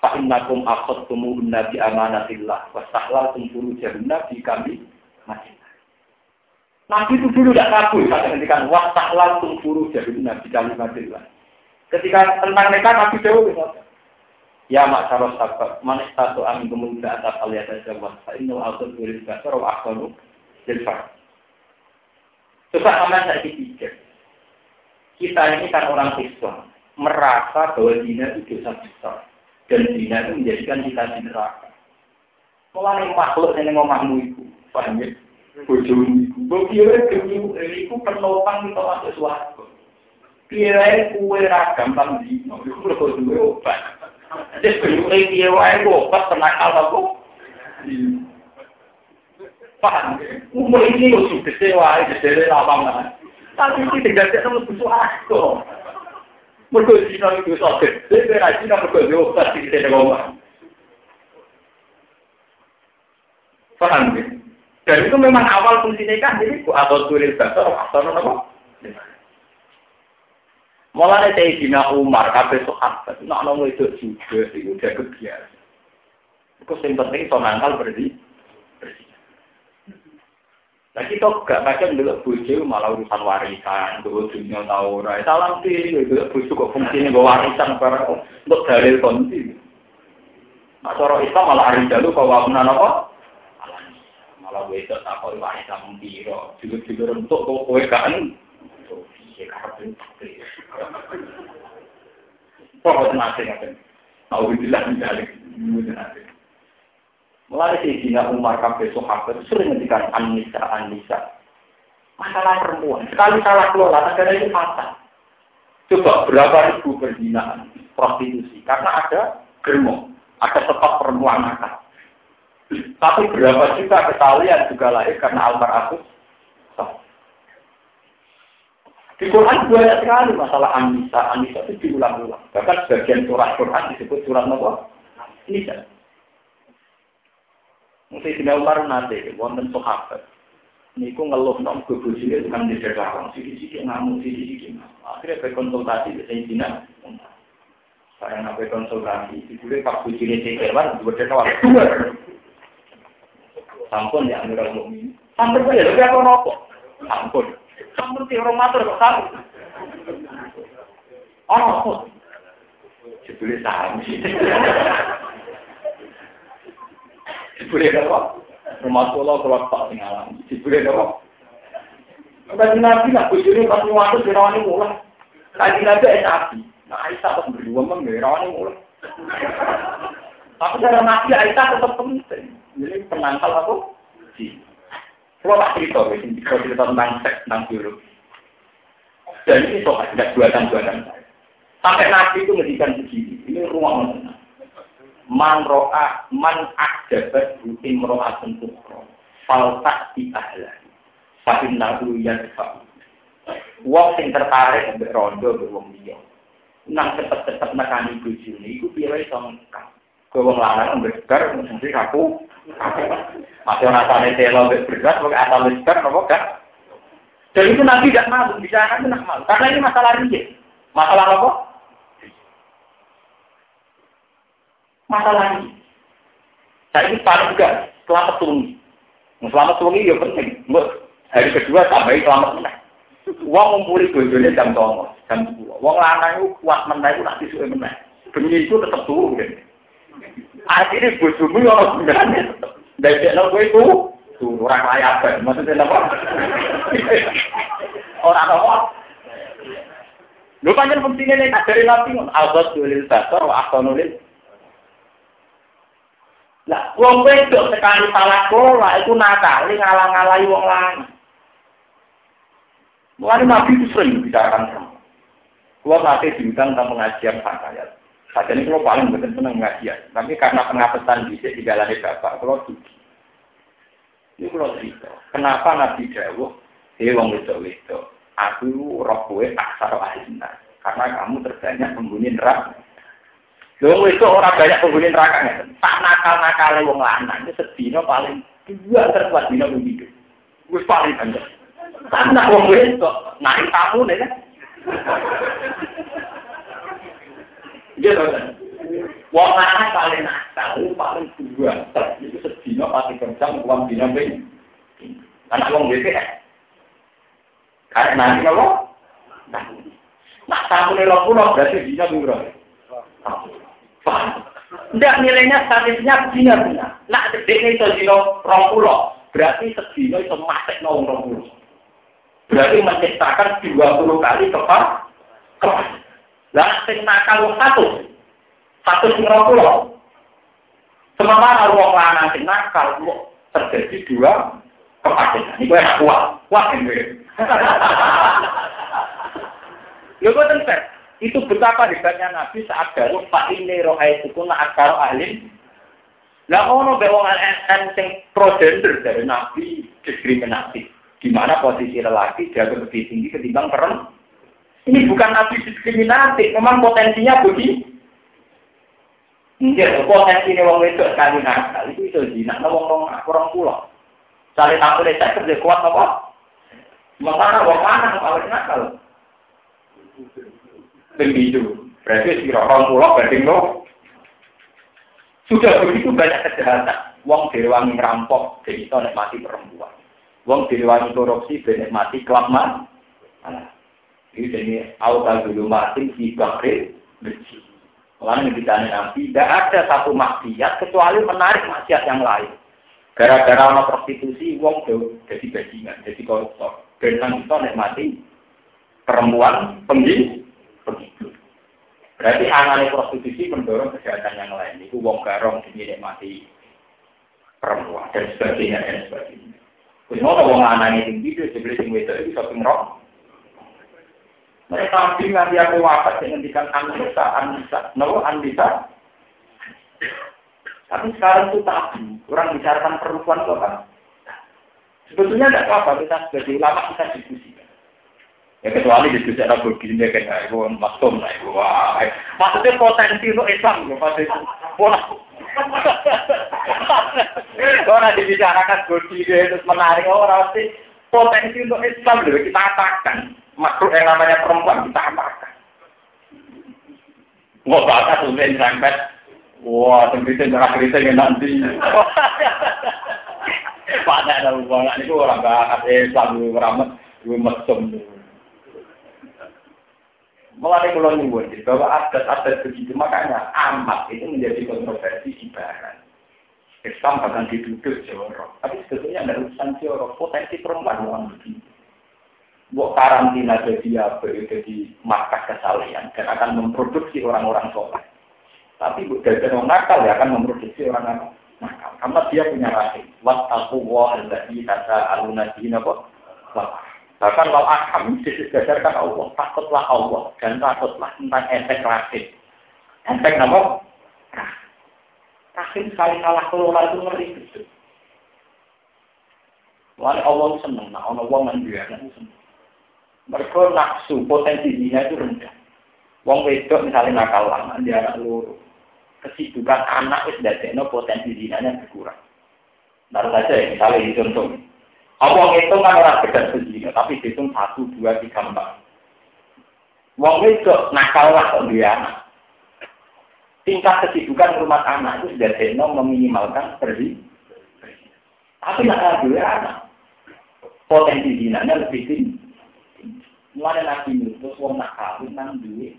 Fa'innakum akhadtumu nabi amanatillah wa sahlaltum furujahunna nabi kami masih. Nabi itu dulu tidak kabur saat menghentikan wa sahlaltum furujahunna nabi kami. Ketika tentang mereka Nabi jauh Ya mak saros sahabat, manis satu amin kemudian atas aliat saja wa fa'innu al-qul ulil basar wa akhwanu jilfar. Coba sama saya pikir, kita ini kan orang Islam, merasa bahwa dina itu dosa besar. Dan dina itu menjadikan kita di neraka. Mulai makhluk yang ngomahmu itu, paham ya? Bojomu itu. Bukira demi itu penopang itu masuk suatu. Kira kue ragam gampang dino, itu lebih dua obat. Jadi bentuknya kira wae obat tenang apa kok. Paham? Umur ini sudah kecewa, jadi lapang tapi ini tidak ada nomor butuh aku. Mereka Cina itu sakit. Saya kira Cina mereka diobat di sini ngomong. Paham? Dan itu memang awal fungsinya kan jadi atau tulis dasar atau apa? Mulai dari Dina Umar, kabeh sahabat, nak nongol itu juga, itu kebiasaan. Itu yang penting so nangkal bersih. Nah kita gak kadang dulu bojo malah urusan warisan, dulu dunia tau ora. Salam kiri dulu bojo kok fungsinya gue warisan barang untuk dalil konti. Nah, cara Islam malah hari dulu kau bangunan apa? Malah gue itu tak kau wanita membiro, juga-juga untuk kau kue. Kan? Tahu bilang balik, nanti. Mulai si Dina Umar sampai Sohabat sering ngendikan Anissa, Anissa. Masalah perempuan, sekali salah kelola, negara itu fatal. Coba berapa ribu berzinahan, prostitusi, karena ada germo, ada tempat perempuan nakal. Tapi berapa juta kesalahan juga lahir karena almarhum di Quran banyak sekali masalah Anissa. Anissa itu diulang-ulang. Bahkan sebagian surat Quran disebut surat apa? Anissa. Mungkin tidak Umar nanti, wonten sahabat. Niku ngeluh nom kebujine dengan di dalam sisi-sisi ngamuk sisi-sisi Akhirnya berkonsultasi di Sayyidina Saya nabe konsultasi, dibule pak bujine cekewan, dua waktu Sampun ya, Amirul Mukminin. Sampun ya, lebih apa nopo? Sampun. Sampun sih orang matur kok sampun. Oh, jebule saham. Jebule apa? Rumah pulau keluar pak tinggalan. Jebule apa? Bagi nabi nak bujuni pas nyuatu dirawani mulai. Kaji nabi es nabi. Nah Aisyah pas berdua mah dirawani mulai. Tapi cara nabi Aisyah tetap penting. Jadi penangkal aku. Sih. Kalau tak cerita, kalau cerita tentang seks, tentang. Dan ini soal tidak buatan-buatan saya. Sampai Nabi itu ngedikan begini, ini ruang mana? Man ro'a, man akdabat rutin ro'a tentukro. Faltak di ahlan. Fahim nahu yadfa. Wong sing tertarik ambek rondo ambek wong liya. Nang cepet-cepet nekani bojone iku piye iso ngekak. Kowe wong lanang bar mesti aku masih rasanya telo beras, pakai asal besar, nopo kan? Dan itu nanti tidak malu, bisa kan tidak malu. Karena ini masalah rinci. Masalah apa? Masalah ini. Saya ini paling juga selamat tungi. Selamat tungi ya penting. Hari kedua tambahin selamat menang. Uang ngumpuli bojone jam tongo, jam sepuluh. Uang lanang itu kuat menang itu nanti suwe menang. Bengi itu tetap turun. Akhirnya bojomu ya sebenarnya tetap. Dari no gue itu, tuh orang kaya apa? Maksudnya apa? Lu panjang pentingnya nih dari nabi Albert dulil basar wa ahsanulil. Lah, wong wedok sekali salah kelola itu nakal, ngalang-ngalangi wong lain. Mulai nabi itu sering bicarakan sama. Nanti diundang tentang pengajian ayat. Saat ini kalau paling betul senang ngaji Tapi karena pengapesan bisa di jalan bapak, kalau dugi. Ini kalau cerita. Kenapa Nabi Dawuh, hei wong wedok wedok, aku roh kue aksar ahlinna. Karena kamu terbanyak penghuni neraka. Wong itu orang banyak penghuni neraka nggak? Tak nakal nakal wong lanang itu sedino paling dua terkuat dino begitu. Gue paling banyak. Karena wong wedok naik tamu kan. Iya kan? Wong lanang paling nakal, paling dua. Itu sedino pasti kerja uang dino ini. Karena wong BPS. Ya. Karena nanti apa? Nah, tamu nih pulau berarti biro. Paham? Tidak nilainya statisnya dedeknya itu dino rong pulau. Berarti sedino itu masuk nong rong pulau. Berarti menciptakan 20 kali. Kepala. Lah sing nakal satu. Satu sing pulau. Sementara wong lanang sing nakal kok terjadi dua kepastian. Ini gue enak kuat. Kuat ini. Lho kok tentu. Itu betapa hebatnya Nabi saat galuh Pak ini rohai itu nak akal ahli. Lah ono be wong sing pro gender dari Nabi diskriminatif. Di mana posisi lelaki jauh lebih tinggi ketimbang perempuan. Ini bukan nabi diskriminatif, memang potensinya begini. Iya, potensi ini wong itu sekali nakal, itu itu jinak, wong wong kurang pulau. Cari tahu deh, saya kerja kuat apa? Makanya wong mana kalau nakal? Begitu, berarti si orang pulau banding lo. Sudah begitu banyak kejahatan. Wong direwangi ngerampok, jadi itu mati perempuan. Wong direwangi korupsi, mati kelap Nah, ini jadi auta dulu mati di bakri besi. Lalu ditanya Nabi, tidak ada satu maksiat kecuali menarik maksiat yang lain. Gara-gara orang prostitusi, uang jauh jadi bajingan, jadi koruptor. Dan itu nikmati perempuan penggi, begitu. Berarti anaknya prostitusi mendorong kejahatan yang lain. Itu uang garong mati perempuan dan sebagainya dan sebagainya. Mau uang anaknya tinggi itu sebelah tinggi itu itu shopping Mereka nganti aku wafat dengan dikan Anissa, Anissa, no Anissa. Tapi sekarang itu tak orang bicarakan perempuan kok kan. Sebetulnya tidak apa-apa kita sebagai ulama kita diskusi. Ya kecuali diskusi ada begini kayak itu masuk lah itu. Wah, maksudnya potensi untuk Islam loh. Wah, orang dibicarakan begini terus menarik orang pasti potensi untuk Islam loh kita katakan makhluk yang namanya perempuan kita apakan. Wah, bakat sudah sampai. Wah, tentu darah kritik nanti. (laughs) Pada ada hubungan itu orang bakat Islam, orang gue mesum. Mulai kalau nyebut bahwa adat-adat begitu, makanya amat itu menjadi kontroversi ibarat. Islam bahkan dituduh jorok. Tapi sebetulnya ada urusan jorok. Potensi perempuan orang begini buat karantina jadi apa jadi markas kesalahan dan akan memproduksi orang-orang soleh. Tapi dari orang nakal ya akan memproduksi orang nakal karena dia punya rahim. aku wah alladhi kata aluna dina kok. Bahkan wal aham disediakan Allah, takutlah Allah dan takutlah tentang efek rahim. Efek nama? Rahim sekali salah keluar itu ngeri gitu. Wah Allah seneng, nah Allah wong dia seneng. Mereka nafsu, potensi zina itu rendah. Wong wedok misalnya nakal lama, dia anak luru. Kesibukan anak itu dadekno potensi zinanya berkurang. Baru saja ya, misalnya contoh. Wong itu kan orang beda sendiri, tapi hitung satu, dua, tiga, empat. Wong wedok nakal lah kok dia anak. Tingkat kesibukan rumah anak itu sudah deno meminimalkan pergi. Tapi nak dua anak. Potensi zinanya lebih tinggi. Mulai nabi Yusuf, wong nak kawin nang duwe.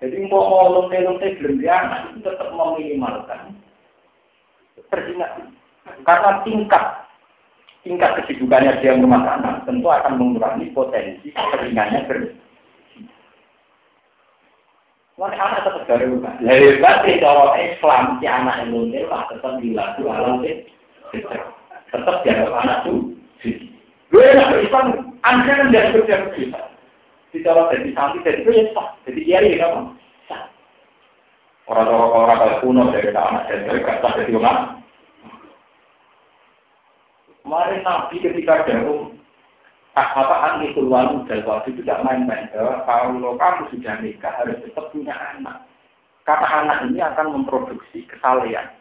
Jadi mau mau lonte-lonte anak itu tetap meminimalkan perzinahan. Karena tingkat tingkat kesibukannya dia rumah tangga tentu akan mengurangi potensi keringannya ber. Wah, anak tetap dari rumah. Lebih baik kalau Islam si anak yang lonte lah tetap dilaku alam tetap dianggap anak tuh Gue nak Islam, anda kan tidak kerja. Di dalam jadi santri, jadi itu ya sah. Jadi ini apa? Sah. Orang-orang orang kalau kuno dari anak dan dari kata jadi orang. Kemarin Nabi ketika jauh apa itu keluar dan waktu itu tidak main-main. Kalau kamu sudah nikah harus tetap punya anak. Kata anak ini akan memproduksi kesalahan.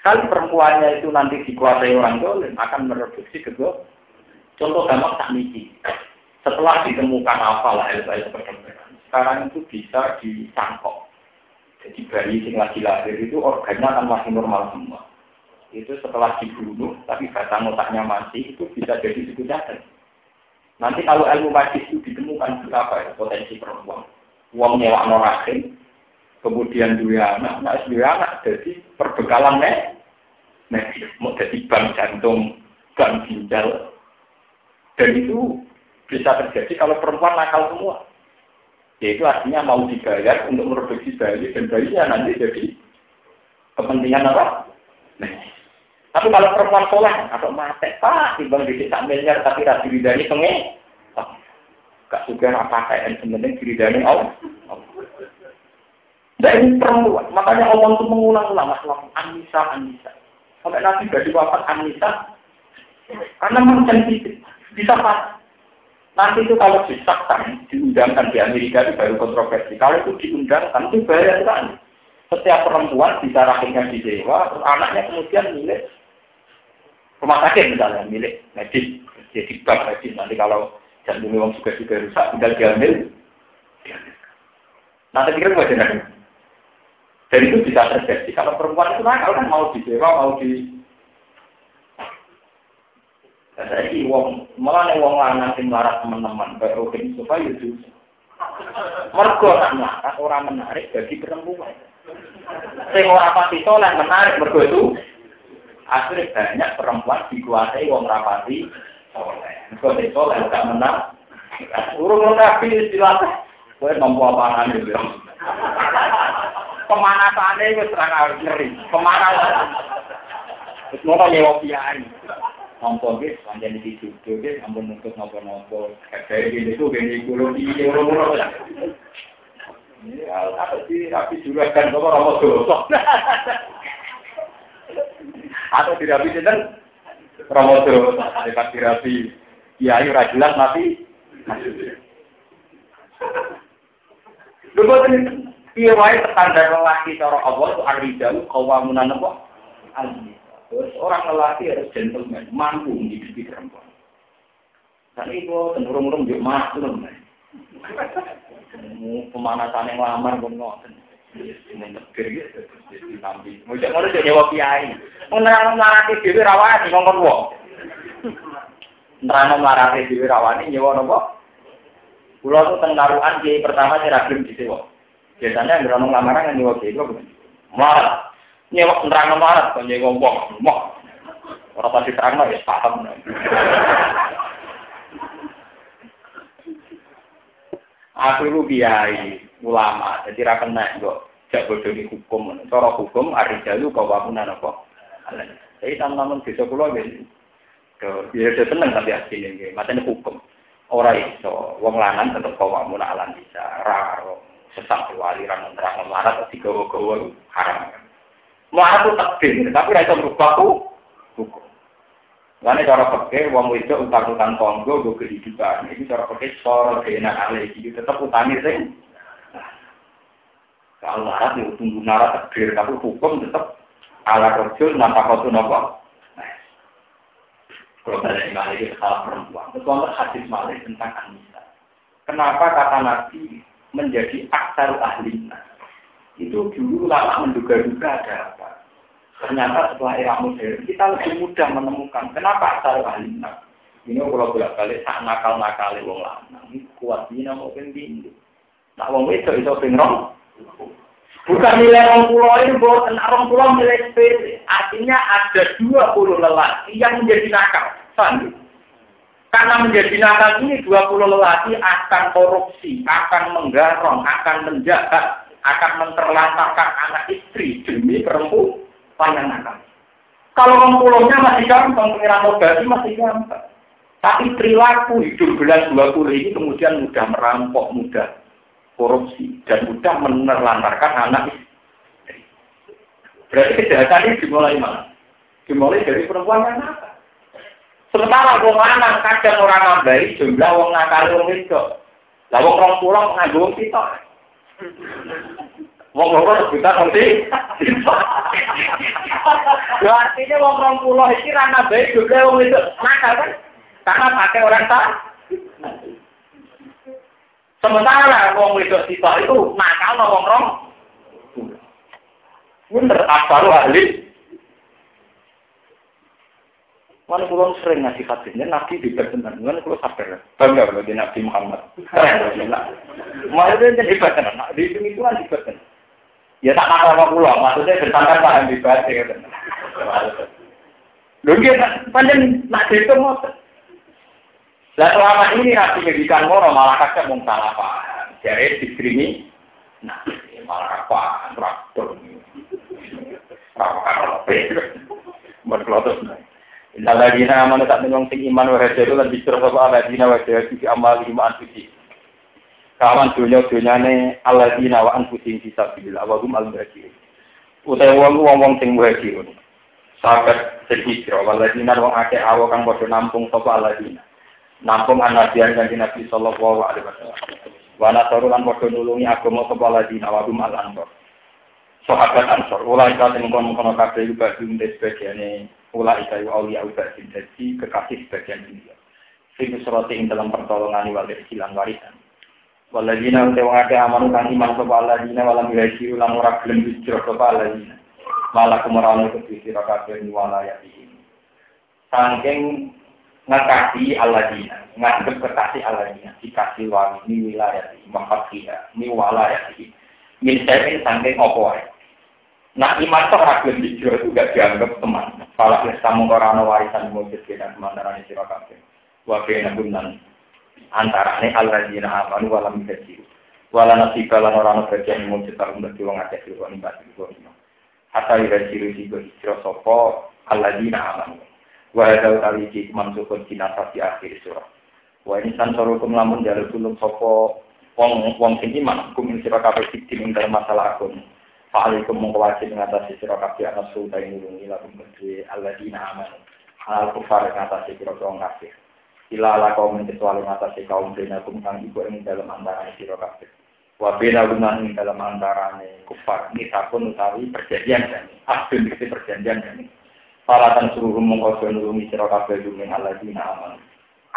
Sekali perempuannya itu nanti dikuasai orang dolim, akan memproduksi kedua Contoh gampang tak misi. Setelah ditemukan lah LPS perkembangan, sekarang itu bisa dicangkok. Jadi bayi yang lagi lahir itu organnya akan masih normal semua. Itu setelah dibunuh, tapi batang otaknya masih, itu bisa jadi cadang. Nanti kalau ilmu medis itu ditemukan berapa ya potensi perempuan. Uang nyewa norakin, kemudian dua anak, nah dua anak jadi perbekalan medis, mau jadi bank jantung, bank ginjal, dan itu bisa terjadi kalau perempuan nakal semua. Yaitu artinya mau dibayar untuk memproduksi bayi dan bayinya nanti jadi kepentingan apa? Nah. Tapi kalau perempuan soleh atau mati, pak, timbang di tak miliar tapi rasi ridani penge, gak suka apa kayak sebenarnya diridani Allah. Dan ini perempuan, makanya Allah untuk mengulang-ulang masalah Anissa, Anissa. Sampai nanti dari wafat Anissa, karena memang. Bisa pas. Nanti itu kalau disahkan, diundangkan di Amerika itu baru kontroversi. Kalau itu diundangkan, itu bahaya sekali. Setiap perempuan bisa rahimnya disewa, terus anaknya kemudian milik rumah sakit misalnya, milik medis. Jadi bank medis. Nanti kalau jantung uang juga juga rusak, tinggal diambil. Nanti pikir gue jadi Dan itu bisa terjadi. Kalau perempuan itu nakal kan mau disewa, mau di saya ini wong malah nih wong lanang sing marah teman-teman kayak Robin supaya itu. Mergo nak melarat orang menarik bagi perempuan. Sing ora pati soleh menarik mergo itu akhirnya banyak perempuan dikuasai wong rapati soleh. Mergo sing soleh gak menang. Urung nabi istilahnya, kowe nampa apaan itu. Pemanasane wis ora ngeri. Pemanasan. Wis ngono nyewa pian. Nampa nggih panjenengan iki jodoh nggih ampun nuntut napa-napa. Kayak gini kulo iki ngono Ya, apa sih rapi juga kan kok orang dosa. Atau tidak bisa kan orang dosa, dekat rapi. Ya, ayo rajulan tapi Lho boten piye wae standar lelaki cara Allah itu ar-rijalu qawamun apa? Terus orang lelaki harus gentleman, mampu mendidik perempuan. Dan itu tenurung-urung juga maklum. pemanasan yang lamar pun ngoten. Menegir gitu, jadi nabi. Mujak ngono jadi nyewa kiai. Menerang marati dhewe rawani ngomong wong. Nerang marati dhewe rawani nyewa napa? Kula tuh teng karuan kiai pertama saya ragil di sewa. Biasanya yang nerang lamaran yang nyewa kiai kok Marat. Nyewa nerang marat kok nyewa wong. Moh. Ora pasti terang ya paham. Aku itu biayai ulama, jadi ra kena kok jak bodoh di hukum. Cara hukum ada jalu kau bangunan apa. Jadi teman-teman bisa pulau gitu. Ya sudah seneng tapi aslinya gitu. Macamnya hukum. Orang itu, wong lanang tetap kau bangun alam bisa. Raro, sesak waliran terang melarat di gawa-gawa haram. Melarat itu takdir, tapi rasa berubah hukum. Karena cara pakai uang itu utang-utang konggo gue kehidupan. Ini cara pakai sor kena alih itu tetap utangi sih. Kalau larat itu tunggu narat takdir, tapi hukum tetap ala nampak kau nopo. Kalau balik lagi salah perempuan, itu hadis malik tentang Anissa. Kenapa kata Nabi menjadi aksar ahli? Itu dulu lama menduga-duga ada apa? Ternyata setelah era modern kita lebih mudah menemukan kenapa asal ahli Ini kalau bolak balik tak nakal nakal wong. Ini kuat ini mau pintu. Nak wong itu itu pingrong. Bukan nilai orang pulau ini bahwa orang pulau nilai sepele. Artinya ada dua puluh lelaki yang menjadi nakal. Sandi. Karena menjadi nakal ini dua puluh lelaki akan korupsi, akan menggarong, akan menjaga, akan menterlantarkan anak istri demi perempuan panjang nakal. Kalau mempulaunya masih gampang, pengiran obati masih gampang. Tapi perilaku hidup bulan 20 ini kemudian mudah merampok, mudah korupsi, dan mudah menelantarkan anak istri. Berarti kejahatan ini dimulai mana? Dimulai dari perempuan yang nakal. Sementara wong lanang kadang orang nambahi jumlah wong nakal wong itu. Lah wong rong pulang nganggo kita. Wong loro kita nanti. Ya artinya wong rong pulau iki ra nabe juga wong itu nakal kan? Karena pakai orang tak. Sementara wong itu sisa itu nakal wong rong. Bener, asal ahli. Mana pulau sering ngasih hadisnya, nabi di benar. Mana pulau sabar, bangga kalau di Nabi Muhammad. (laughs) Maksudnya jadi hebat tenan, di itu kan hebat tenan. Ya tak nakal sama pulau, maksudnya bersangka paham di bahasa ya kan. Lho nggih panjen nak itu mau. Lah selama ini nabi ngedikan ngono malah kakek mung salah paham. Jadi dikrimi nah malah apa traktor. Apa Berkelotos. Inna ladina amanu tak menyong sing iman wa hajaru lan bisur sapa aladina wa jahadu fi amalihim anfusi. Kawan dunia dunyane aladina wa anfusin fisabilillah wa hum al-muhajirun. Utai wong wong wong sing muhajirun. Sahabat sehijrah waladina wong akeh awo kang padha nampung sapa aladina. Nampung anabian kanjeng Nabi sallallahu alaihi wasallam. Wa nasaru lan padha nulungi agama sapa aladina wa hum al-ansor. Sahabat ansor, ulai ka sing kono-kono kabeh juga dumde ulai ka aulia uga dadi kekasih sebagian dia. Sing surati ing dalam pertolongan wal silang warisan. Waladina utai wong akeh amanu kang iman sapa aladina walam yuhaji ulang ora gelem hijrah sapa aladina. Malah kemerana kedhi sira kabeh wala ya iki. Saking ngekasih aladina, nganggep kekasih aladina, dikasih wangi ini wilayah ini, mafakia, ini wilayah ini. Min sangking opo Nah iman tuh ragil hijrah itu gak dianggap teman. Kalau kita mengkorana warisan mujud kita sementara ini sirah kabeh. Wabe nabunan antara ini aladina amanu walam gaji. Wala nasibah lan orang bagian mujud tarum bagi wong akeh sirah ini bati ini. Hatta ira ciri sigo hijrah sopo aladina amanu. Wa hadza utawi mansukun kinasa di akhir surah. Wa ini san sorukum lamun jalur tulung sopo wong wong sing iman kum ing sira kabeh ing dalam masalah akun. Fa'alaikum mongko wajib ngatasi sira kabeh ana sulta ing nulungi lakum kedue alladzina amanu. Al kufar ngatasi sira wong kafir. Ila ala kaum kecuali ngatasi kaum benakum kang iku ing dalam antara sira kabeh. Wa bina ing dalam antara kufar ini takun utawi perjanjian kan. Abdul itu perjanjian kan. Falatan suruh mengkodoh nulungi sira kabeh dumen alladzina amanu.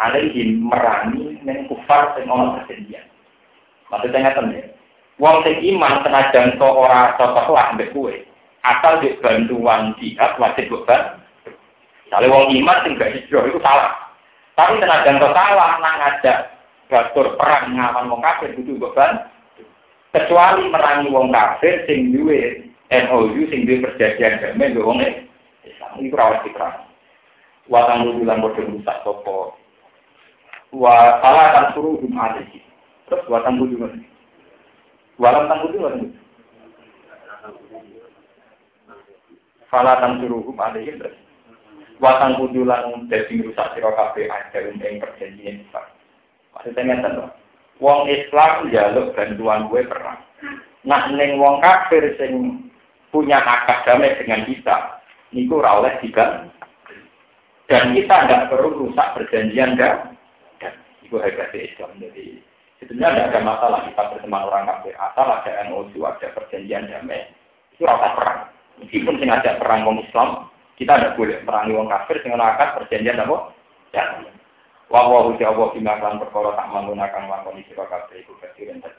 Alaihim merangi men kufar sing ana perjanjian. Maksudnya ngeten ya. Wong sing iman senajan to ora cocok lah mbek kowe. Asal di bantuan jihad wajib beban. Misalnya wong iman sing gak hijrah itu salah. Tapi senajan to salah nang ngajak gatur perang ngawan wong kafir kudu beban. Kecuali merangi wong kafir sing duwe MOU sing duwe perjanjian damai mbek wong Islam iku rawat diperang. Watang lu bilang bodoh rusak sopo. Wa salah kan suruh alaihi. Terus lu juga. Walam tang juga kan. Salah kan suruh hum alaihi terus. Watang kudu lan dadi rusak sira kabeh aja ing perjanjian Islam. Maksudnya ngeten lho. Wong Islam jaluk bantuan gue perang. Nah, neng wong kafir sing punya akad damai dengan kita, niku ora oleh digan. Dan kita tidak perlu rusak perjanjian dan dan itu hebat Islam. Jadi sebenarnya tidak ada masalah kita bersama orang kafir asal ada NOC, ada perjanjian damai. Itu rasa perang. Meskipun sengaja perang wong Islam, kita tidak boleh perang wong kafir dengan akad perjanjian apa? Dan Wa wa Allah bima kan perkara tak menggunakan lakoni sira kabeh iku kasiran dan